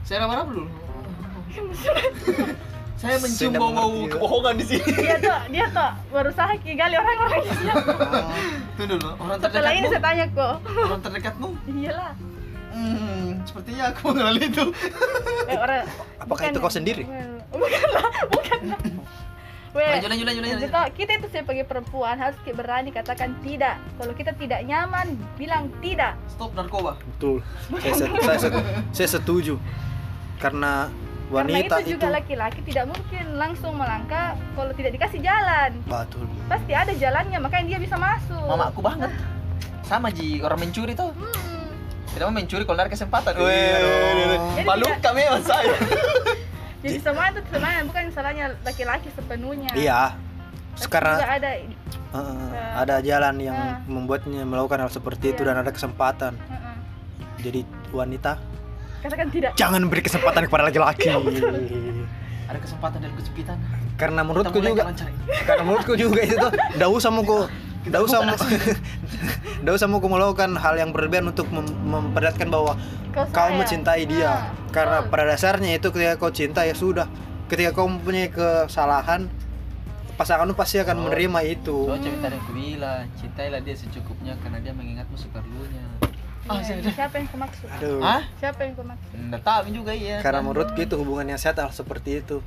Saya raba dulu. Saya mencium bau-bau
mengerti, ya.
kebohongan di sini.
dia tuh dia tuh berusaha ki gali orang-orang
Oh,
Itu dulu. Orang
setelah ini
terdekatmu.
saya tanya kok
Orang terdekatmu.
iyalah
Hmm, sepertinya aku mengenal itu.
Eh, orang
Apakah itu kau sendiri?
Well, bukanlah bukanlah Well,
Lanjut, lanjut, lanjut, lanjut.
kita, kita itu sebagai perempuan harus berani katakan tidak. Kalau kita tidak nyaman, bilang tidak.
Stop narkoba.
Betul. Saya, set- saya, set- saya setuju. Karena wanita
Karena itu
itu,
juga laki-laki tidak mungkin langsung melangkah kalau tidak dikasih jalan.
betul.
Pasti ada jalannya, makanya dia bisa masuk.
Mama aku banget. Sama Ji, orang mencuri tuh.
Hmm.
Tidak mau mencuri kalau ada kesempatan.
Jadi
malu
tidak-
kami memang saya.
Jadi semua itu sebenarnya bukan salahnya laki-laki sepenuhnya.
Iya.
Tapi
Sekarang
juga ada
uh, uh, ada jalan yang
Uh.
membuatnya melakukan hal seperti itu
Iya.
dan ada kesempatan.
uh-uh.
Jadi wanita
katakan tidak.
jangan beri kesempatan kepada laki-laki.
Ada kesempatan dalam kesempitan.
Karena menurutku juga karena menurutku juga itu tuh enggak usah mau enggak usah mau enggak usah melakukan hal yang berlebihan untuk mem- memperlihatkan bahwa
Kau
mencintai dia.
Nah,
Karena
betul.
pada dasarnya itu ketika kau cinta ya sudah. Ketika kau mempunyai kesalahan pasanganmu pasti akan
Oh.
menerima itu.
So, cerita yang aku bilang, cintailah dia secukupnya karena dia mengingatmu seperlunya. Ah,
Iya,
saya
siapa yang kau maksud?
Aduh.
Hah?
Siapa yang kau maksud?
Nggak tahu juga iya.
Karena menurutku itu hubungan yang sehat harus seperti itu.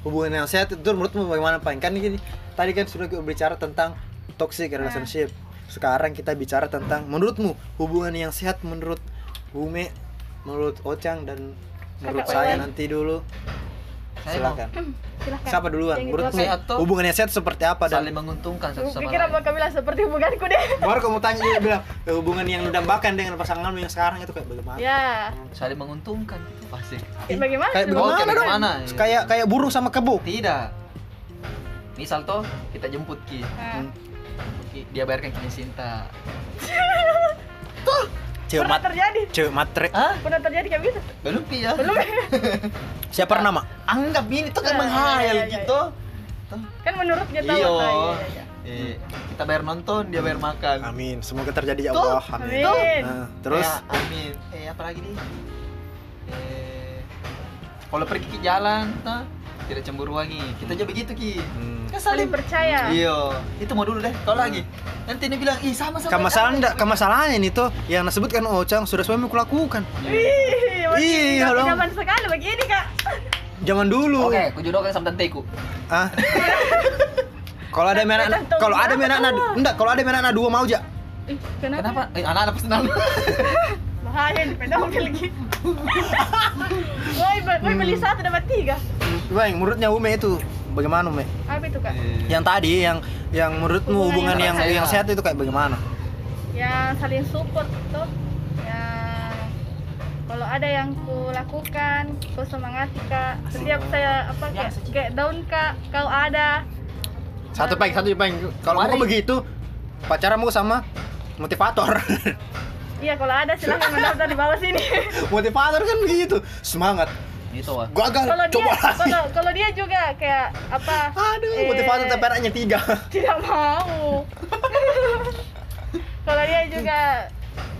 Hubungan yang sehat itu menurutmu bagaimana Pak? Kan gini, tadi kan sudah kita bicara tentang toxic relationship. Sekarang kita bicara tentang menurutmu hubungan yang sehat menurut Bume, menurut Ocang dan menurut
Kakak
saya nanti dulu.
Saya
Silakan.
Silahkan.
Siapa duluan?
Yang
Menurutmu
Sehat
hubungan yang sehat seperti apa
saling
dan
menguntungkan satu sama lain.
bakal bilang seperti hubunganku deh.
baru kamu tanya dia bilang "Eh, hubungan yang didambakan dengan pasanganmu yang sekarang itu kayak bagaimana?
Ya.
Saling menguntungkan itu pasti.
Kayak bagaimana?
Kayak bagaimana
kayak
dong?
bagaimana?
Kayak kayak buruh sama kebo.
Tidak. Misal toh kita jemput Ki.
Nah,
Ki, dia bayarkan Ki Sinta.
Cewek
pernah
mat
terjadi.
cewek matre.
Hah?
Pernah terjadi kayak gitu.
Belum Ki ya?
Belum.
Siapa nama?
Anggap ini tuh kan
ya,
menghayal
ya, ya, ya.
gitu. Tuh.
Kan menurut dia tahu.
Iyo.
Ah, iya, iya, iya.
Eh, kita bayar nonton, dia bayar makan.
Amin. Semoga terjadi ya
Tuh.
Allah. Amin.
Amin.
Nah, terus
Ya, amin. Eh, apa lagi nih? Eh, kalau pergi ke jalan, tuh, tidak cemburu lagi. Kita aja begitu Ki.
hmm.
Kan
Saling percaya.
Iya, itu mau dulu deh. Kau lagi. Nanti ini bilang, ih sama sama.
Kemasalan enggak, kemasalahnya nih tuh yang disebutkan Ocang sudah suami kulakukan.
Ih, masih
Iya
nggak
dong.
nyaman sekali begini kak.
Zaman dulu.
Oke, aku jodohkan sama tanteku.
Ah. Kalau ada anak
Tergantung
kalau ada anak
tuh?
enggak, kalau ada anak dua mau aja.
Ih, kenapa?
Kenapa? Eh, anak-anak pasti nang.
Bahaya nih pedofil lagi. Woi, woi beli satu dapat tiga.
Bang, menurutnya Ume itu bagaimana Ume?
Apa itu kak?
Yang tadi yang yang menurutmu hubungan
Hubungan
yang
yang
yang
sehat.
itu kayak bagaimana?
Yang saling support tuh. Yang kalau ada yang ku lakukan, ku semangati kak. Setiap saya apa kayak, kayak down kak, kau ada.
Satu peng, satu peng. Kalau mau begitu pacaranmu sama motivator.
Iya kalau ada silahkan mendaftar di bawah sini.
motivator kan begitu. Semangat.
Itu ah.
Gagal,
kalau dia
coba lagi.
kalau kalau dia juga kayak apa?
Aduh,
eh,
motivator anaknya tiga.
tidak mau. kalau dia juga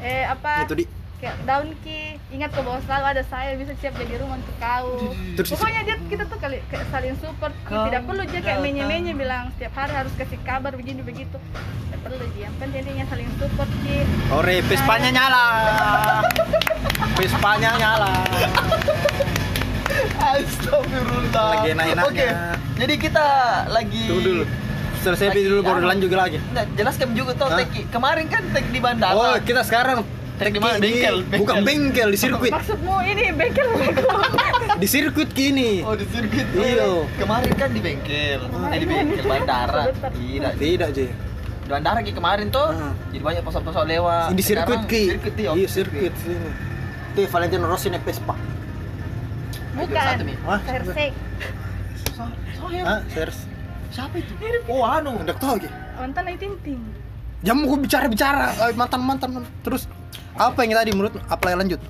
eh apa?
Itu di
kayak down key ingat kok bahwa selalu ada saya bisa siap jadi rumah untuk kau
Terus-
pokoknya dia kita tuh kali kayak saling support.
Kau
tidak perlu dia kayak
datang.
menye menye bilang setiap hari harus kasih kabar begini begitu tidak perlu dia yang penting intinya saling support ki
Ore, Vespanya nyala. Vespanya nyala.
Astagfirullah.
Lagi enak-enaknya.
Oke. Jadi kita lagi
Tunggu dulu. Selesai
Lagi
dulu baru lanjut lagi.
Nggak, jelaskan juga tuh
Hah?
Teki. Kemarin kan tek di bandara.
Oh, kita sekarang
Tek di mana?
di-
Bengkel,
Bukan bengkel di sirkuit.
maksudmu ini bengkel
Di sirkuit kini.
Oh, di sirkuit.
Iya.
Kemarin kan di bengkel. Eh, di bengkel bandara. Tidak.
Tidak, Ji.
Di bandara ki kemarin tuh.
Heeh.
Jadi banyak pesawat-pesawat lewat.
Di sirkuit ki.
Sirkuit iya.
Iya, sirkuit sini. Tuh Valentino Rossi naik Vespa.
Bukan.
Hah?
Persek
So- Soalnya
Hah, serius?
siapa itu? Oh, anu.
Udah tahu lagi.
mantan ay tinting
Jam gua bicara-bicara eh, mantan-mantan terus apa yang tadi menurut apa yang lanjut?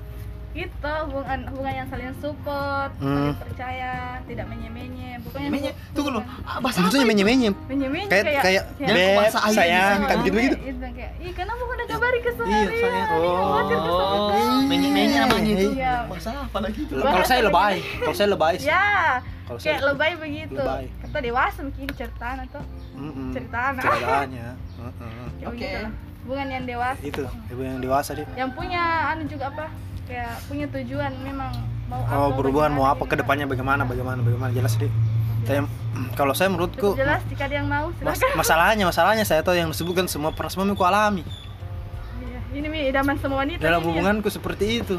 Itu hubungan hubungan yang saling support
Hmm.
saling percaya tidak menye menye pokoknya
Menye, tunggu. Ah, Bahasa
Maksudnya menye-menye.
menye menye
Kayak kayak
Jangan
beb,
bahasa
sayang,
gitu.
kayak begitu-begitu.
Itu kayak, ih kenapa udah kabari ke saya?
Iya, sayang.
ke saya."
Oh, menye-menye namanya itu.
Iya.
Bahasa apa lagi itu?
Kalau saya lebay, kalau saya lebay. sih.
Ya, kayak lebay begitu. Kata dewasa mungkin ceritaan atau ceritaan.
Ceritanya. Heeh.
Kayak
Oke.
Hubungan yang dewasa.
Itu, ibu yang dewasa dia.
Yang punya anu juga apa? Kayak punya tujuan memang mau
oh
apa
berhubungan mau apa
ke
depannya bagaimana bagaimana bagaimana? Jelas deh saya kalau saya menurutku
Cukup jelas jika ada yang mau
mas- masalahnya masalahnya saya tahu yang disebutkan semua pernah semua aku alami.
Iya, ini mi idaman semua wanita
dalam
ya.
hubunganku seperti itu.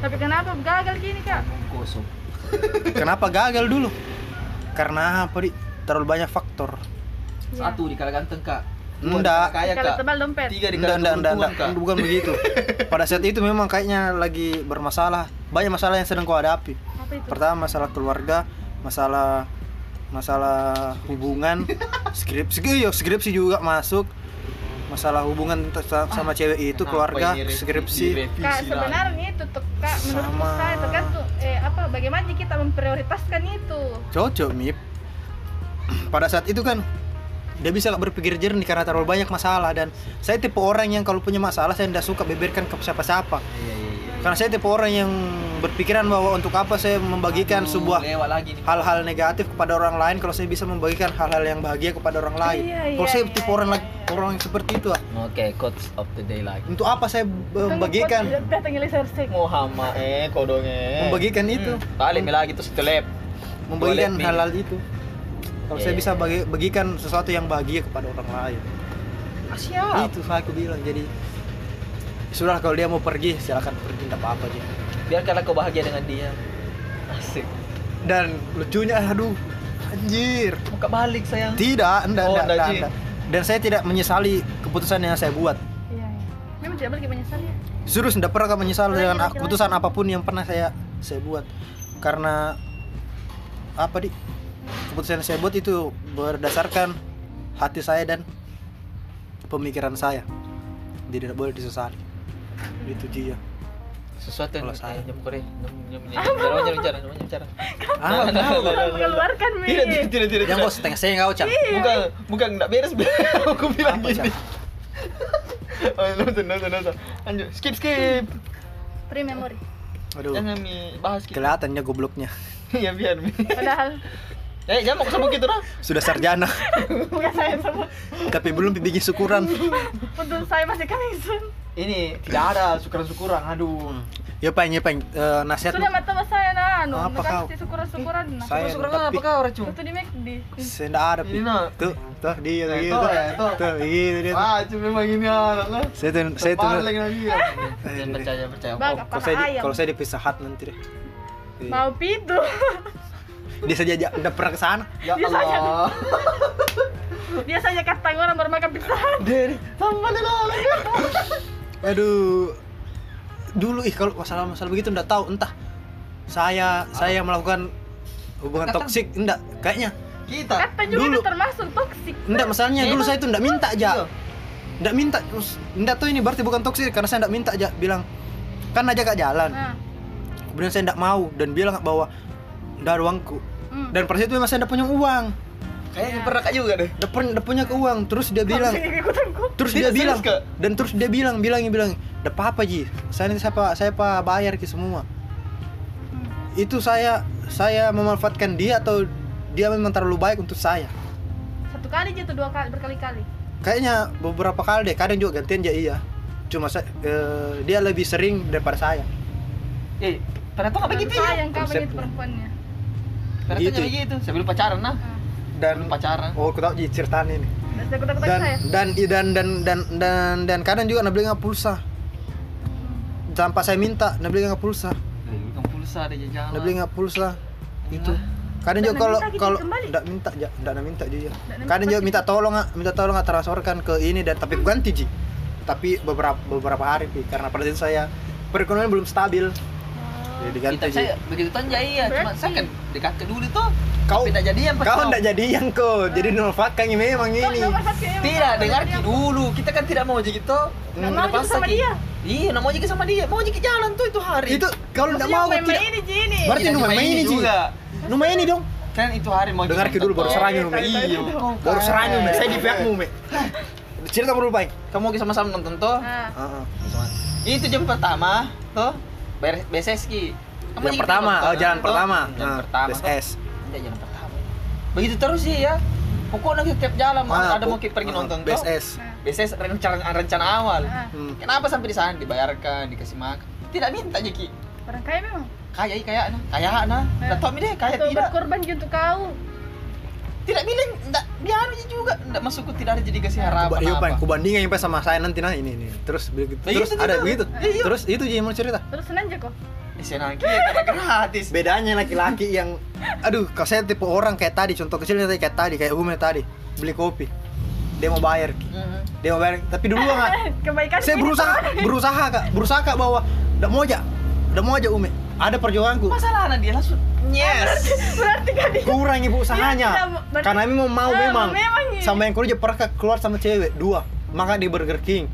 Tapi kenapa gagal gini kak?
Kosong.
kenapa gagal dulu? Karena apa di terlalu banyak faktor.
Iya.
Satu di kala ganteng kak. Dua
Enggak.
di kala kaya
kalau
kak.
tebal dompet
Tiga di
Enggak, enggak, enggak, bukan begitu. Pada saat itu memang kayaknya lagi bermasalah. Banyak masalah yang sedang kau hadapi.
apa itu
Pertama masalah keluarga, masalah masalah hubungan, skripsi, iya, skripsi juga masuk. Masalah hubungan sa- sama cewek itu, keluarga, skripsi.
kak sebenarnya itu tuh kak menurut
Sama.
saya tergantung eh apa bagaimana kita memprioritaskan itu
Cocok, Mip. Pada saat itu kan dia bisa nggak berpikir jernih karena terlalu banyak masalah dan saya tipe orang yang kalau punya masalah saya tidak suka beberkan ke siapa-siapa.
Iya, iya, iya.
Karena saya tipe orang yang berpikiran bahwa untuk apa saya membagikan
Aduh,
sebuah
lewat lagi nih.
hal-hal negatif kepada orang lain kalau saya bisa membagikan hal-hal yang bahagia kepada orang lain.
Iya,
kalau
iya,
saya
iya,
tipe orang
iya,
orang yang seperti itu, ah.
Oke, quotes of the day lagi.
untuk apa saya membagikan
Muhammad eh kodongnya.
membagikan itu,
Hmm. Balik mi lagi tuh setelep.
membagikan hal-hal itu. Kalau saya
Iya.
bisa bagi, bagikan sesuatu yang bahagia kepada orang lain.
Ah, siap.
Itu saya aku bilang. Jadi sudah kalau dia mau pergi silakan pergi tidak apa-apa aja.
Biarkanlah kau bahagia dengan dia. Asik.
Dan lucunya aduh anjir.
Buka balik sayang.
Tidak, enggak,
Oh,
enggak. Dan saya tidak menyesali keputusan yang saya buat.
iya iya memang tidak boleh menyesal ya
Serius tidak pernah kau menyesal
Apalagi
dengan keputusan apa pun yang pernah saya saya buat. Karena apa di keputusan yang saya buat itu berdasarkan hati saya dan pemikiran saya. Jadi tidak boleh disesali. Itu dia.
Sesuatu yang
saya.
jam kore. Jam jam jam jam bicara.
Ah,
Nah, nah, nah, nah, nah,
mengeluarkan mi
Tidak, tidak, tidak, tidak.
yang kau setengah saya kau cak.
Bukan, bukan enggak beres. Aku bilang gini. Oh, nonton, nonton, nonton. Lanjut, skip, skip.
pre memory
Aduh,
Jangan mi bahas kita.
kelihatannya gobloknya.
Ya biar mi.
padahal
Eh, jangan mau kesebut gitu dah.
Sudah sarjana,
bukan saya semua
tapi belum bikin syukuran.
untuk saya masih kamisun
Ini tidak ada syukuran-syukuran. Aduh.
Ya peng, ya peng, Eh, nasihat
sudah mata saya nah anu
Apa
kasih
kau?
syukuran syukuran nah
Saya
Syukuran apa kau racun?
itu di McD
Saya ada.
Ini nah.
Tuh, tuh dia tuh
Eh,
gitu.
tuh, tuh.
Tuh, gitu dia. tuh.
Ah, cuma memang ini anak lah.
Saya tuh, saya tuh.
Balik lagi ya.
Eh,
Jangan percaya, percaya.
Kalau saya, di, kalau saya hat nanti deh.
Mau pitu
Dia saja aja udah pernah ke sana.
Ya
Dia.
Allah.
biasanya kata orang baru makan pizza.
Dari sama lagi.
Aduh. Dulu ih kalau masalah-masalah begitu enggak tahu entah saya saya melakukan hubungan
Kata-
toksik enggak kayaknya
Kita.
kata juga
Dulu.
itu termasuk toksik
enggak masalahnya
Ya,
dulu
itu-
saya tuh enggak minta aja
Iya.
enggak minta terus enggak tahu ini berarti bukan toksik karena saya enggak minta aja bilang kan aja kak jalan
nah
kemudian saya enggak mau dan bilang bahwa ada uangku.
Hmm.
dan pada saat itu memang saya enggak punya uang.
Kayaknya pernah kak juga deh.
punya, enggak punya ke uang. Terus dia bilang terus dia bilang dan terus dia bilang bilang bilang enggak apa-apa Ji. Saya ini siapa saya pak bayar ki semua.
Hmm.
itu saya saya memanfaatkan dia atau dia memang terlalu baik untuk saya?
Satu kali aja tuh dua kali berkali-kali?
Kayaknya beberapa kali deh. Kadang juga gantian aja iya. Cuma saya, eh, dia lebih sering daripada saya.
Eh, ternyata nggak begitu ya?
sayang kak begitu perempuannya
Ternyata
Gitu.
nggak begitu. Sebelum pacaran nah.
dan
Sebelum pacaran.
oh aku tahu Ji ceritanya ini
dan kutak
dan dan dan dan dan dan dan kadang juga nak beli nggak pulsa. Tanpa saya minta nak beli nggak pulsa.
Bukan pulsa deh jajan.
nak beli nggak pulsa. Itu. Kadang
Dan
juga kalau
gitu
kalau nggak minta nggak nak minta juga. Kadang juga
minta
minta tolong nggak minta tolong nggak transferkan ke ini dan tapi ganti ji. Tapi beberapa beberapa hari karena pada saat saya perekonomian belum stabil jadi diganti
Kita saya begitu tanya iya, cuma saya kan dekat dulu tuh.
kau
Tapi nggak jadian pas
kau
kau.
nggak jadian kok jadi memanfaatkan memang ini
Tidak, dengar dulu. Kita kan tidak mau jadi gitu.
Nggak
Udah
mau sama
Ki.
dia.
Iya, nggak mau jadi sama dia. Mau jadi jalan tuh itu hari.
itu kalau nggak mau
main
tidak
ini Jini
Berarti
Tidak
nomor
cuma
main ini,
juga.
Numai ini dong
Kan itu hari mau
dengar dulu baru serangin Nume
Iya.
baru serangin Nume saya di pihakmu Nume cerita dulu baik
Kamu mau sama-sama nonton tuh?
Heeh.
Itu jam pertama tuh. Ber- BSS Ki. Kamu
yang pertama oh jalan pertama
Jalan
Nah,
pertama.
BSS
Iya, jalan pertama. Begitu terus sih ya. Pokoknya setiap jalan mau
Ah,
ada mau
pok-
pergi
ah,
nonton tuh.
BSS
nah
BSS rencana rencana awal.
nah
Hmm.
Kenapa sampai di sana dibayarkan, dikasih makan? tidak minta aja ki
orang kaya memang
kaya i kaya nah kaya nah. Nggak tahu mi deh kaya tidak
berkorban gitu untuk kau
tidak bilang enggak dia aja juga enggak masukku tidak ada jadi kasih harapan
Coba, iya,
apa
Pak, kubandingin yang sama saya nanti nah ini ini. Terus begitu. Terus
itu
ada begitu.
Iya.
Terus itu jadi mau cerita.
terus senang aja kok
ki ya gratis
Bedanya laki-laki yang aduh, kalau saya tipe orang kayak tadi, contoh kecilnya tadi kayak tadi, kayak Ume tadi, beli kopi. Dia mau bayar.
Mhm.
dia mau bayar, tapi dulu nggak.
kebaikan
Saya berusaha, berusaha kak, berusaha kak bahwa udah mau aja, udah mau aja Ume. Ada perjuanganku.
masalah dia langsung yes
berarti kan dia
Kurang ibu usahanya.
berarti-
Karena ini mau mau
Ah,
memang.
memang, iya.
Sama yang keluar pernah keluar sama cewek dua. Maka di Burger King.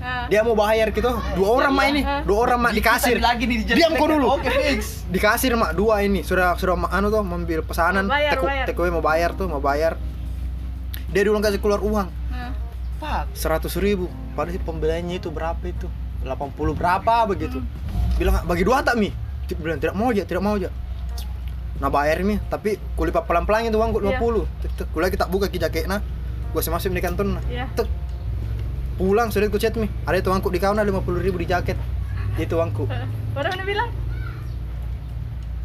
Nah,
Dia mau bayar gitu. Dua orang mak ini,
Ah.
dua orang mak di kasir.
Lagi nih di
Diam kau dulu.
oke fix
Di kasir mak dua ini sudah sudah anu tuh mengambil pesanan. Away mau bayar tuh, mau bayar. Dia dulu kasih keluar uang
nah.
pak
seratus ribu. Padahal sih pembeliannya itu berapa itu? 80 berapa begitu.
Hmm.
Bilang bagi dua tak mi? Bilang tidak mau aja, tidak mau aja. Nah bayar mi, tapi kulipat pelan-pelan itu uang
Iya.
50. Tek, tek, Kuliah kita buka ki jaketnya. Gua masih masuk di kantor. nah.
Iya.
Tek. Pulang sudah ku chat mi. Ada itu uangku di kawan lima puluh ribu di jaket. Itu uangku.
Baru udah bilang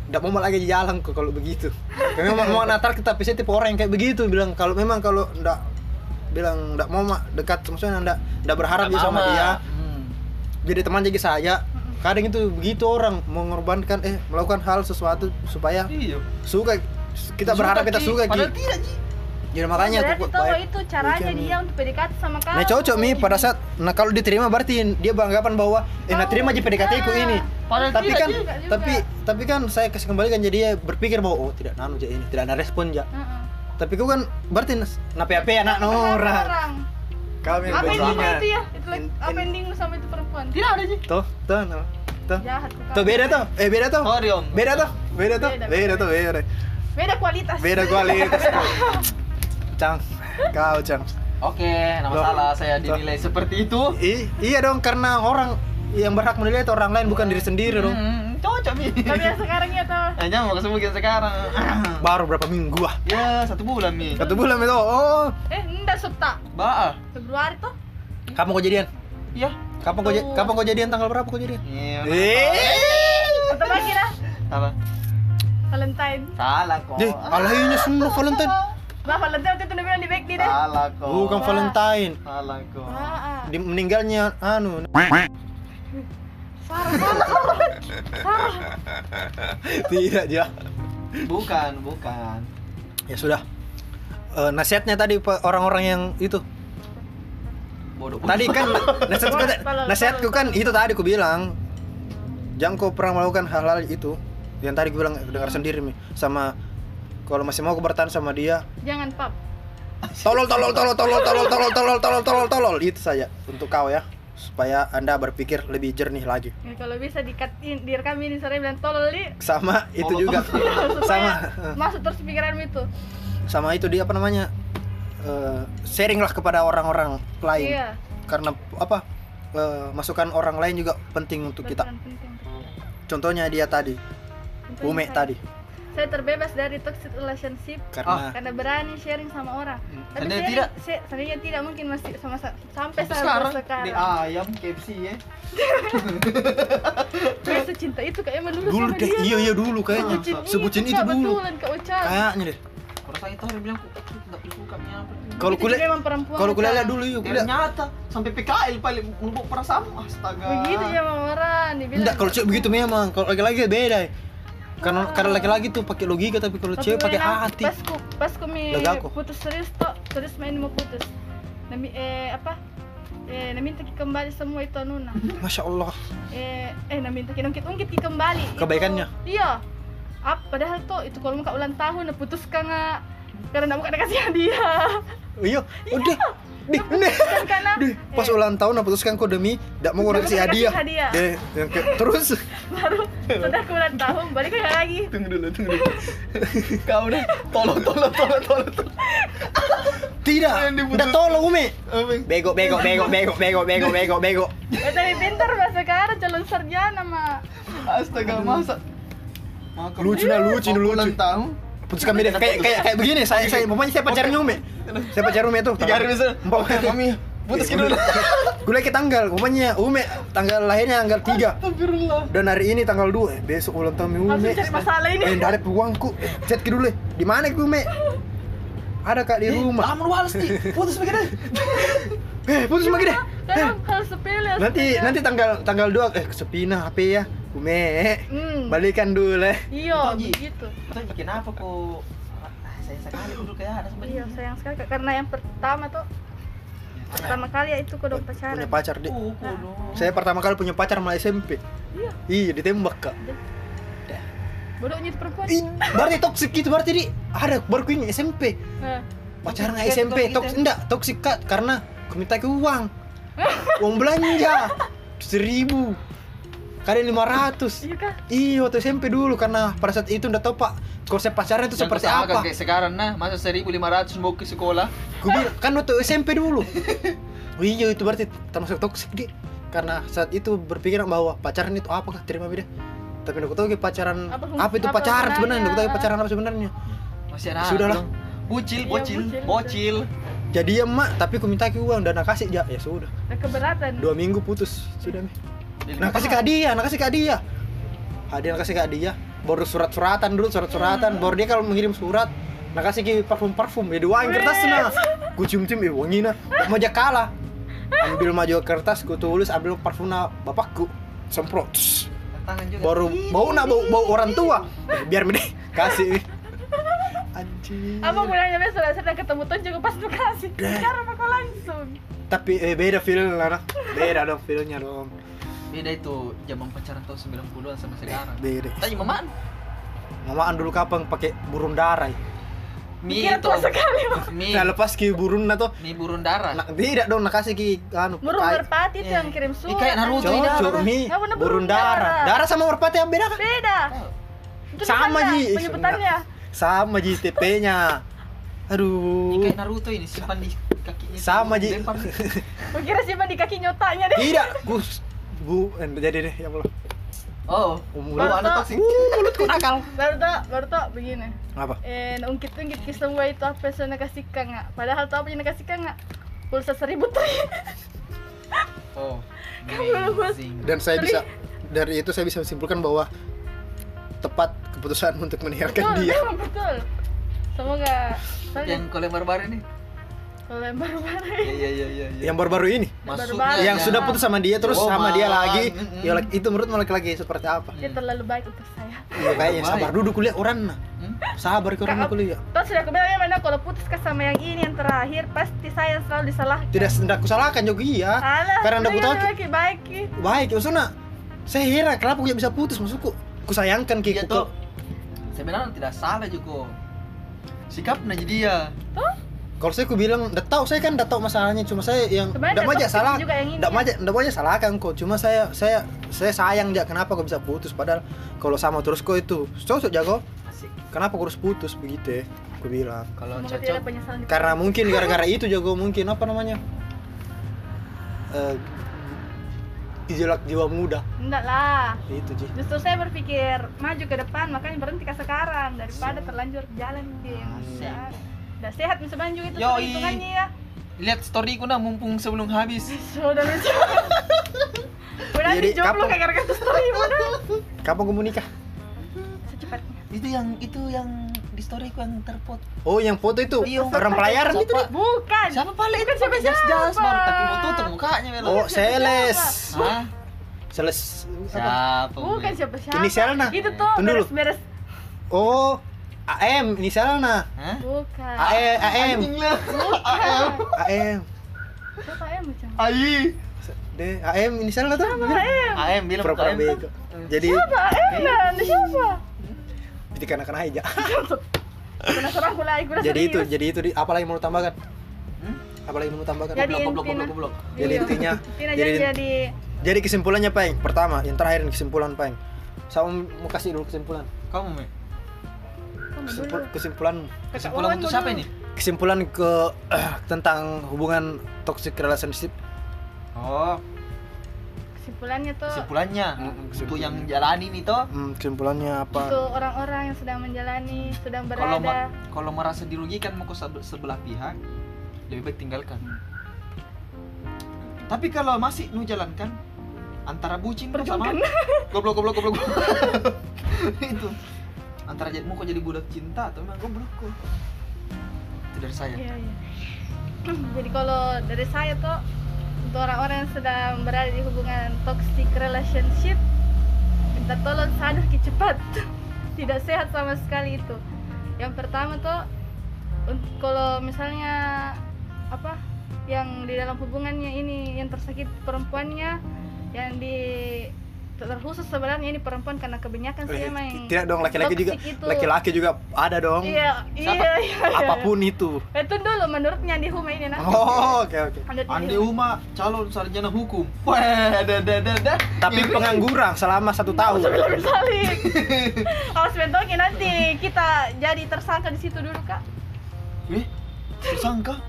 Nggak mau lagi di jalan kok kalau begitu. Memang mau natar kita tapi saya tipe orang yang kayak begitu bilang kalau memang kalau ndak bilang ndak mau mak dekat maksudnya ndak ndak berharap dia sama dia
Hmm.
jadi teman jadi saya kadang itu begitu orang mengorbankan eh melakukan hal sesuatu supaya
iya
suka kita berharap kita
Ki.
suka
padahal
Ki.
tidak Ji.
jadi makanya
berarti
aku
tahu
bayar-
itu caranya
Weekend,
dia untuk PDKT sama kau
Nah cocok mi pada saat nah kalau diterima berarti dia beranggapan bahwa eh nah terima aja PDKT ku ini.
Padahal
Tapi
tidak,
kan
juga, juga.
tapi tapi kan saya kasih kembalikan jadi dia berpikir bahwa oh tidak nanu aja ini, tidak ada respon ja.
Heeh.
Tapi kau kan berarti nas- na PHP anak orang. Kami
apa ending
bajingan.
itu ya itu
In-
apa
in-
ending sama itu perempuan
tidak ada sih
Tuh, tuh, no. tuh.
jahat tuh
Tuh beda tuh. Eh beda tuh.
sorry om
Beda tuh. Beda tuh.
Beda,
tuh, beda.
beda kualitas
Beda kualitas. tuh. Cang. Kau, Cang.
oke nggak masalah saya dinilai seperti itu
I- iya dong karena orang yang berhak menilai itu orang lain bukan diri sendiri dong.
Cocok mi.
Tapi yang sekarang ya tuh
Hanya mau ketemu kita sekarang.
Baru berapa minggu ah.
ya satu bulan mi.
Satu bulan itu. Oh,
eh enggak subta
Ba
Februari tuh
kapan kau jadian?
iya
Kapan kau kapan kau jadian? Tanggal berapa kau jadian?
iya
Eh.
atau lagi dah.
Apa?
Valentine.
Salah kok.
Deh, alahnya semua Valentine.
bah Valentine waktu itu udah bilang di back di deh
salah kok.
Bukan Valentine.
salah kok.
Ah, ah.
Di meninggalnya anu. Tidak, ya.
bukan bukan
Ya sudah. Eh, nasihatnya tadi orang-orang yang itu.
bodoh
Tadi kan nasihatku,
tolol,
nasihatku kan itu tadi ku bilang. Jangan kau pernah melakukan hal-hal itu. Yang tadi ku bilang dengar sendiri nih sama kalau masih mau aku bertahan sama dia,
jangan pap
tolol tolol tolol tolol tolol tolol tolol tolol tolol tolol itu saja untuk kau ya supaya anda berpikir lebih jernih lagi.
Ya, kalau bisa dikatin direkam ini sore bilang tolol li.
Sama itu
Tolol.
juga. Sama.
masuk terus pikiranmu itu.
Sama itu dia apa namanya eh, sharing lah kepada orang-orang lain.
Iya.
Karena apa eh, masukan orang lain juga penting untuk kita.
Penting
contohnya dia tadi.
Contohnya
Ume
saya-
tadi
saya terbebas dari toxic relationship
karena
karena berani sharing sama orang.
Hmm.
tapi
Seandainya
sharing,
tidak?
se- seandainya tidak mungkin masih sama sa- sampai
Sampai
sekarang,
sekarang
sekarang.
di ayam KFC ya.
Saya secinta itu kayaknya dulu,
dulu
sama
deh
dia.
iya iya dulu kayaknya sebutin itu dulu.
betulan Kak Ucan
kayaknya deh.
Kalau saya itu orang bilang kok apa
kalau kuliah
memang perempuan
kalau kuliah dulu yuk
ternyata sampai PKL paling melubuk perasaan astaga.
Begitu ya sama orang dibilang
enggak kalau cewek begitu memang. Kalau laki-laki beda karena karena laki-laki tuh pakai logika tapi kalau cewek pakai hati.
pas ku pas ku mi putus serius toh terus main mau putus. Nami, eh apa? Eh naminta ki kembali semua itu nuna.
Masya Allah.
Eh eh naminta ki ungkit ungkit ki kembali. Itu-
Kebaikannya?
iya. Apa padahal tuh itu kalau muka ulang tahun nggak karena nggak bukan kasih hadiah
iya. Udah
karena
dih, pas eh. ulang tahun aku putuskan kau demi tidak mau
koreksi
hadiah.
hadiah.
Yang ke, terus
baru sudah ke ulang tahun balik lagi.
Tunggu dulu, tunggu dulu. kau nih tolong, tolong, tolong, tolong.
Tidak, udah tolong Umi. Bego, bego, bego, bego, bego, bego, bego, bego.
Eh, tapi pintar mas sekarang calon sarjana mah.
Astaga masa.
Lucu lucu, lucu.
Ulang tahun
putuskan beda. Kayak kayak kayak begini saya saya pokoknya saya pacarnya umi saya pacar umi tuh
tiga hari bisa
Umpamanya
oke
tuh.
mami Putus dulu.
gue lagi tanggal. Umumnya Ume tanggal lahirnya tanggal 3
Astagfirullah.
dan hari ini tanggal 2 eh, besok ulang tahun Ume
langsung cari masalah ini.
Eh ada uangku eh, chat ke dulu. Di mana ke Ume ada kak di rumah.
Lama lu nih. Putus begini.
eh putus lagi deh
kadang hal sepele
nanti
sepele.
nanti tanggal tanggal 2 eh kesepina HP ya Ume
hmm.
balikan dulu
iya begitu.
Itu bikin apa kok? Ah, saya sekali dulu kayak ada sama
iya sayang sekali. Karena yang pertama tuh pertama kali ya itu kodok pacaran
punya pacar deh
Oh, dong.
saya pertama kali punya pacar malah SMP
iya.
Iya ditembak kak.
Bodohnya itu perempuan.
Ih, berarti toksik gitu berarti di ada baru ini SMP
Eh,
pacaran
Toxic,
SMP
toxic,
toks
gitu.
enggak toksik kak karena aku minta ke uang. Uang belanja. Seribu kali lima ratus.
Iya kah?
Iya waktu SMP dulu karena pada saat itu udah tahu pak konsep pacaran itu seperti apa.
kayak sekarang nah, masa 1500 mau ke sekolah.
Bilang, kan waktu SMP dulu. Oh, iya itu berarti termasuk toksik di karena saat itu berpikiran bahwa pacaran itu apa kah terima beda. Tapi aku tahu pacaran
Apa
apa, itu
apa
pacaran sebenarnya? aku tahu pacaran apa sebenarnya.
Masih ada.
Sudahlah.
dong. Bocil,
Iya,
bocil,
bocil,
jadi ya mak tapi aku minta ke uang dan kasih. Ya ya sudah.
Ada keberatan.
Dua minggu putus sudah
Jadi
nah kasih ke dia nah kasih ke dia hadiah nak kasih ke dia baru surat-suratan dulu surat-suratan. Baru dia kalau mengirim surat nah kasih ke parfum-parfum. Ya doain kertas nah. Gue cium-cium ya wangi nah. Mau aja kalah. Ambil maju kertas gue tulis ambil parfum nah. Bapakku semprot. Tss.
tangan juga.
baru bau nak bau, bau orang tua. Eh, biar mending kasih. Anjing.
Apa mulanya besok sedang ketemu tuh juga pas lu kasih. Cara apa kau langsung?
Tapi eh, beda feeling lah nah. beda dong feelnya dong
Beda itu zaman pacaran tahun 90-an sama sekarang.
beda
Tanya maman.
mamaan dulu kapan pakai burung darah?
Mie
Kira
itu.
sekali
Mie.
nah lepas ki burung na tuh
Mie burung darah.
nah, tidak dong nak kasih ki anu
burung
kai-
merpati itu
Iya.
yang kirim surat
kayak Naruto ini darah.
mi burung darah
darah.
sama merpati yang beda kan
beda Itu
Sama, Ji.
penyebutannya
sama ji TP nya
Ih,
aduh
kayak Naruto ini simpan di kakinya.
sama ji
Lempar.
Gua kira simpan di kaki nyotanya deh
tidak gus bu eh, jadi deh ya Allah.
Oh,
Mulut.
lu ada toksik.
uh, mulutku nakal.
Baru tuh baru tuh begini.
Apa?
Eh ungkit ungkit ke semua itu apa yang saya kasihkan nggak padahal tuh apa yang kasihkan nggak pulsa seribu tuh
Oh.
Kamu
dan saya bisa dari itu saya bisa menyimpulkan bahwa tepat keputusan untuk meninggalkan
betul
dia.
memang betul. Semoga
Yang kalau yang baru-baru
baru-baru
Iya iya iya iya. iya.
yang baru-baru ini
Maksudnya
yang sudah putus sama dia terus
Oh,
sama dia
malah.
lagi
Mm-mm.
ya itu menurut laki-laki seperti apa
dia terlalu baik untuk saya
ya kayaknya
Baik.
sabar duduk kuliah orang nah
Hmm?
sabar ke orang kuliah
Terus sudah aku bilang ya mana kalau putus ke sama yang ini yang terakhir pasti saya yang selalu disalahkan.
tidak tidak kusalahkan juga iya
Alah,
Karena anda butuh-
lagi baik Ki.
baik maksudnya saya heran kenapa gue bisa putus maksudku ku sayangkan
Iya
ki
tuh. Sebenarnya tidak salah juga. Sikapnya jadi dia.
Kalau saya ku bilang udah tahu saya kan udah tahu masalahnya cuma saya yang tidak aja salah
ini
tidak
ya.
aja tidak aja salahkan kok cuma saya saya saya sayang aja kenapa kok bisa putus padahal kalau sama terus kok itu cocok jago
Asik.
kenapa kok harus putus begitu ya aku bilang
Kalau cocok.
karena mungkin gara-gara itu jago mungkin apa namanya Eh, gejolak jiwa muda
Enggak lah.
itu Ji
Justru saya berpikir maju ke depan makanya berhenti ke sekarang daripada terlanjur jalan Din.
Asik.
Udah sehat bisa maju itu
Yoi.
hitungannya ya.
Lihat storyku nah mumpung sebelum habis.
Sudah lucu. Udah
Jadi,
di jomblo
kapan-
kayak gara-gara itu story
kapan kamu nikah
Secepatnya.
Itu yang itu yang di storyku yang terpot.
oh yang foto itu
Iya.
orang pelayaran itu.
Bukan.
Siapa paling
Bukan siapa
jas
siapa.
baru tapi mau tutup mukanya Melo.
oh seles
Hah?
seles apa
Siapa?
Bukan siapa siapa.
Inisialnya?
Itu tuh beres-beres.
oh AM inisialnya
Hah?
Bukan.
AM. AM
Siapa ya macam?
Ai.
deh AM inisialnya tuh
Siapa ya?
AM bilang
pura-pura
AM.
bego jadi
Siapa? Enak, ada siapa?
itu karena kena aja
Penasaran aku lagi, gue
jadi itu jadi itu di, apa lagi mau tambahkan
Hmm?
apa lagi mau tambahkan
Jadi
Goblok, goblok,
intinya-
goblok.
Jadi
Iya.
intinya jadi
jadi jadi
jadi kesimpulannya peng pertama yang terakhir kesimpulan peng sama mau kasih dulu kesimpulan
Kamu, Me.
Kesimpulan
Kesimpulan
Wawan
untuk siapa ini?
kesimpulan ke tentang hubungan toxic relationship
Oh,
Kesimpulannya tuh
kesimpulannya
Mm,
untuk
kesimpulan.
yang jalani nih toh.
hmm, kesimpulannya apa
untuk orang-orang yang sedang menjalani, sedang
Kalau
berada.
ma- kalau merasa dirugikan mau ke sebe- sebelah pihak, lebih baik tinggalkan. Tapi kalau masih nu jalankan antara bucin sama goblok goblok goblok. itu antara jadi mau kok jadi budak cinta atau memang kok. Itu dari saya.
Iya, iya. Jadi kalau dari saya tuh untuk orang-orang yang sedang berada di hubungan toxic relationship minta tolong sadar ki cepat. Tidak sehat sama sekali itu. Yang pertama tuh kalau misalnya apa yang di dalam hubungannya ini yang tersakit perempuannya yang di terkhusus sebenarnya ini perempuan karena kebanyakan sih emang yang
Tidak dong laki-laki juga. Laki-laki juga ada dong.
Iya, iya,
Siapa?
iya, iya.
Apa pun itu.
Itu dulu menurutnya di Huma ini nah.
Oh, oke oke.
Menurut
Andi
Andi
Uma calon sarjana hukum. Wah, dah dah dah dah.
Tapi
Iya,
pengangguran selama satu tahun.
Sebelum salik. Awas bentokin nanti kita jadi tersangka di situ dulu kak.
Eh, tersangka?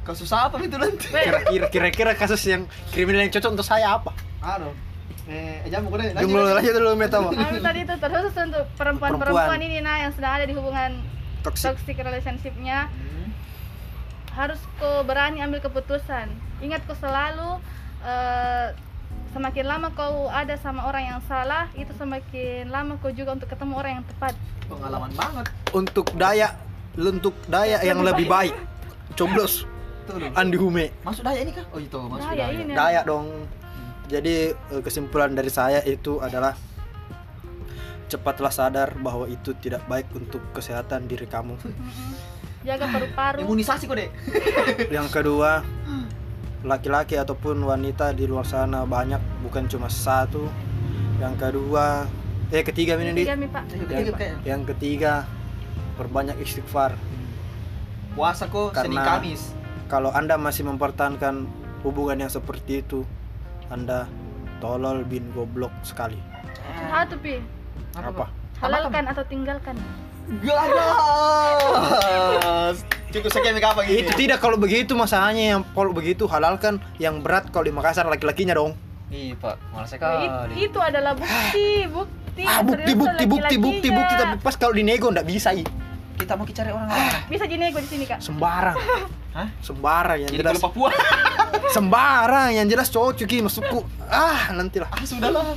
Kasus apa itu nanti?
Kira-kira kira-kira kasus yang kriminal yang cocok untuk saya apa?
Aduh. Eh, jamu kode.
Jumlah aja dulu meta mau.
Nah, tadi itu terkhusus untuk perempuan-perempuan
Perempuan.
ini nah yang sedang ada di hubungan
Toxic.
toxic relationshipnya
Hmm.
harus kau berani ambil keputusan. Ingat kau selalu eh, semakin lama kau ada sama orang yang salah itu semakin lama kau juga untuk ketemu orang yang tepat.
Pengalaman banget.
Untuk daya untuk daya yang lebih baik. Coblos. Andi Hume.
Masuk daya ini kah? Oh itu masuk
Daya
daya.
ini.
Daya dong. Jadi eh, kesimpulan dari saya itu adalah cepatlah sadar bahwa itu tidak baik untuk kesehatan diri kamu.
Jaga paru-paru.
Imunisasi kode.
Yang kedua, laki-laki ataupun wanita di luar sana banyak, bukan cuma satu. Yang kedua, eh ketiga ini di.
Tiga mi pak.
Ayo, ketiga, kayak.
Yang ketiga, perbanyak istighfar.
Puasa kok Senin
Karena-
Kamis.
Kalau Anda masih mempertahankan hubungan yang seperti itu, Anda tolol bin goblok sekali.
Satu pi.
Apa?
Halalkan atau tinggalkan.
Ganas. Cukup sekian apa
Itu
gitu.
tidak kalau begitu masalahnya yang kalau begitu halalkan yang berat kalau di Makassar laki-lakinya dong.
Ih, Pak, malas sekali.
itu adalah bukti, bukti.
Ah, bukti bukti bukti bukti bukti tapi pas kalau dinego ndak bisa i.
Kita mau cari orang lain.
Bisa jinego di sini kak.
Sembarang.
Hah?
Sembarang yang
Jadi
jelas.
Papua.
Sembarang yang jelas cocok i masukku. Ah, nantilah.
ah, sudahlah.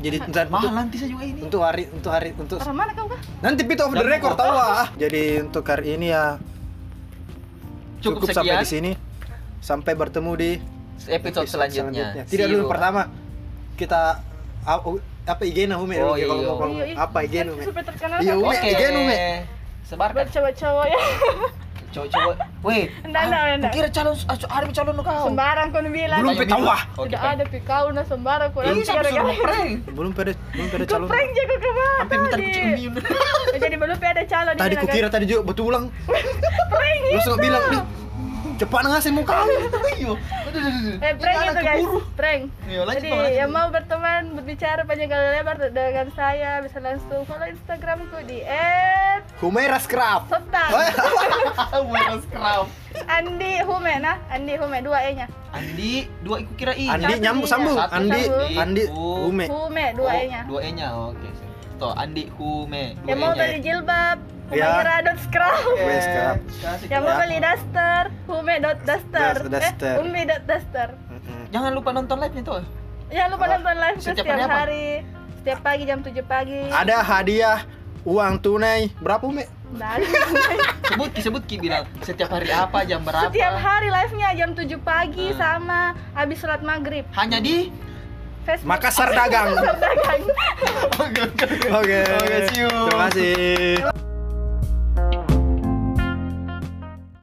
Jadi ntar
Mahal
untuk,
nanti saya juga ini.
untuk hari untuk hari untuk
Orang mana kau kak?
nanti pit of the
Dan-
record tahu ah. Jadi untuk hari ini ya
Cukup,
cukup, sampai
sekian.
di sini. Sampai bertemu di
Episode, selanjutnya.
Tidak
See
dulu pertama kita apa IG na Hume
Oh, iya.
Iya, iya.
apa IG na Hume?
Supaya terkenal
Iya? Umi.
Oke.
Igen, Umi.
Sebarkan.
Buat cowok-cowok ya.
Cowok-cowok. Weh.
Enggak, enggak,
ah,
enggak.
Kira calon hari calon lu kau.
Sembarang kau bilang.
Belum tahu
bilang.
ah.
Oke,
Tidak ada pi kau na sembarang kau.
Ini
Nanti
siapa suruh
gara-gara.
prank?
Belum pede, belum pede
Kau
calon.
prank jago ke mana?
Sampai minta kucing miun.
Jadi belum ada calon
Tadi kukira tadi juga betulang.
Prank
Langsung
itu.
bilang, "Nih, cepat ngasih muka kamu."
Ayo. Aduh, aduh, aduh.
Eh, prank itu guys,
keburu.
prank.
Iya, lanjut,
Jadi
lanjut.
yang mau berteman, berbicara panjang kali lebar dengan saya bisa langsung follow Instagramku di. @sota
Bukan scrap.
Andi Hume nah, Andi Hume dua E nya.
Andi, dua ikut kira i.
Andi nyambung sambung.
Satu
Andi. Andi,
Oh.
Hume.
Hume dua E nya.
Dua E-nya. Oke. Tuh, Andi Hume. Dua
Yang mau beli jilbab,
Ya.
Humaira.scrap.
Hume Scrap.
Kasih
Yang mau
Ya.
beli daster, Hume.daster.
Das- daster.
Eh.
Mm-mm.
Jangan lupa nonton live-nya tuh.
Jangan lupa nonton live
Setiap
setiap,
hari apa?
hari. Setiap pagi jam 7 pagi.
Ada hadiah uang tunai berapa Hume?
Nah,
Sebut ki, sebut ki bilang setiap hari apa, jam berapa.
setiap hari live-nya jam 7 pagi
Ah.
sama habis sholat maghrib.
Hanya di
Facebook.
Makassar dagang.
Dagang.
Oke, oke.
Oke.
Oke, see you.
Terima kasih.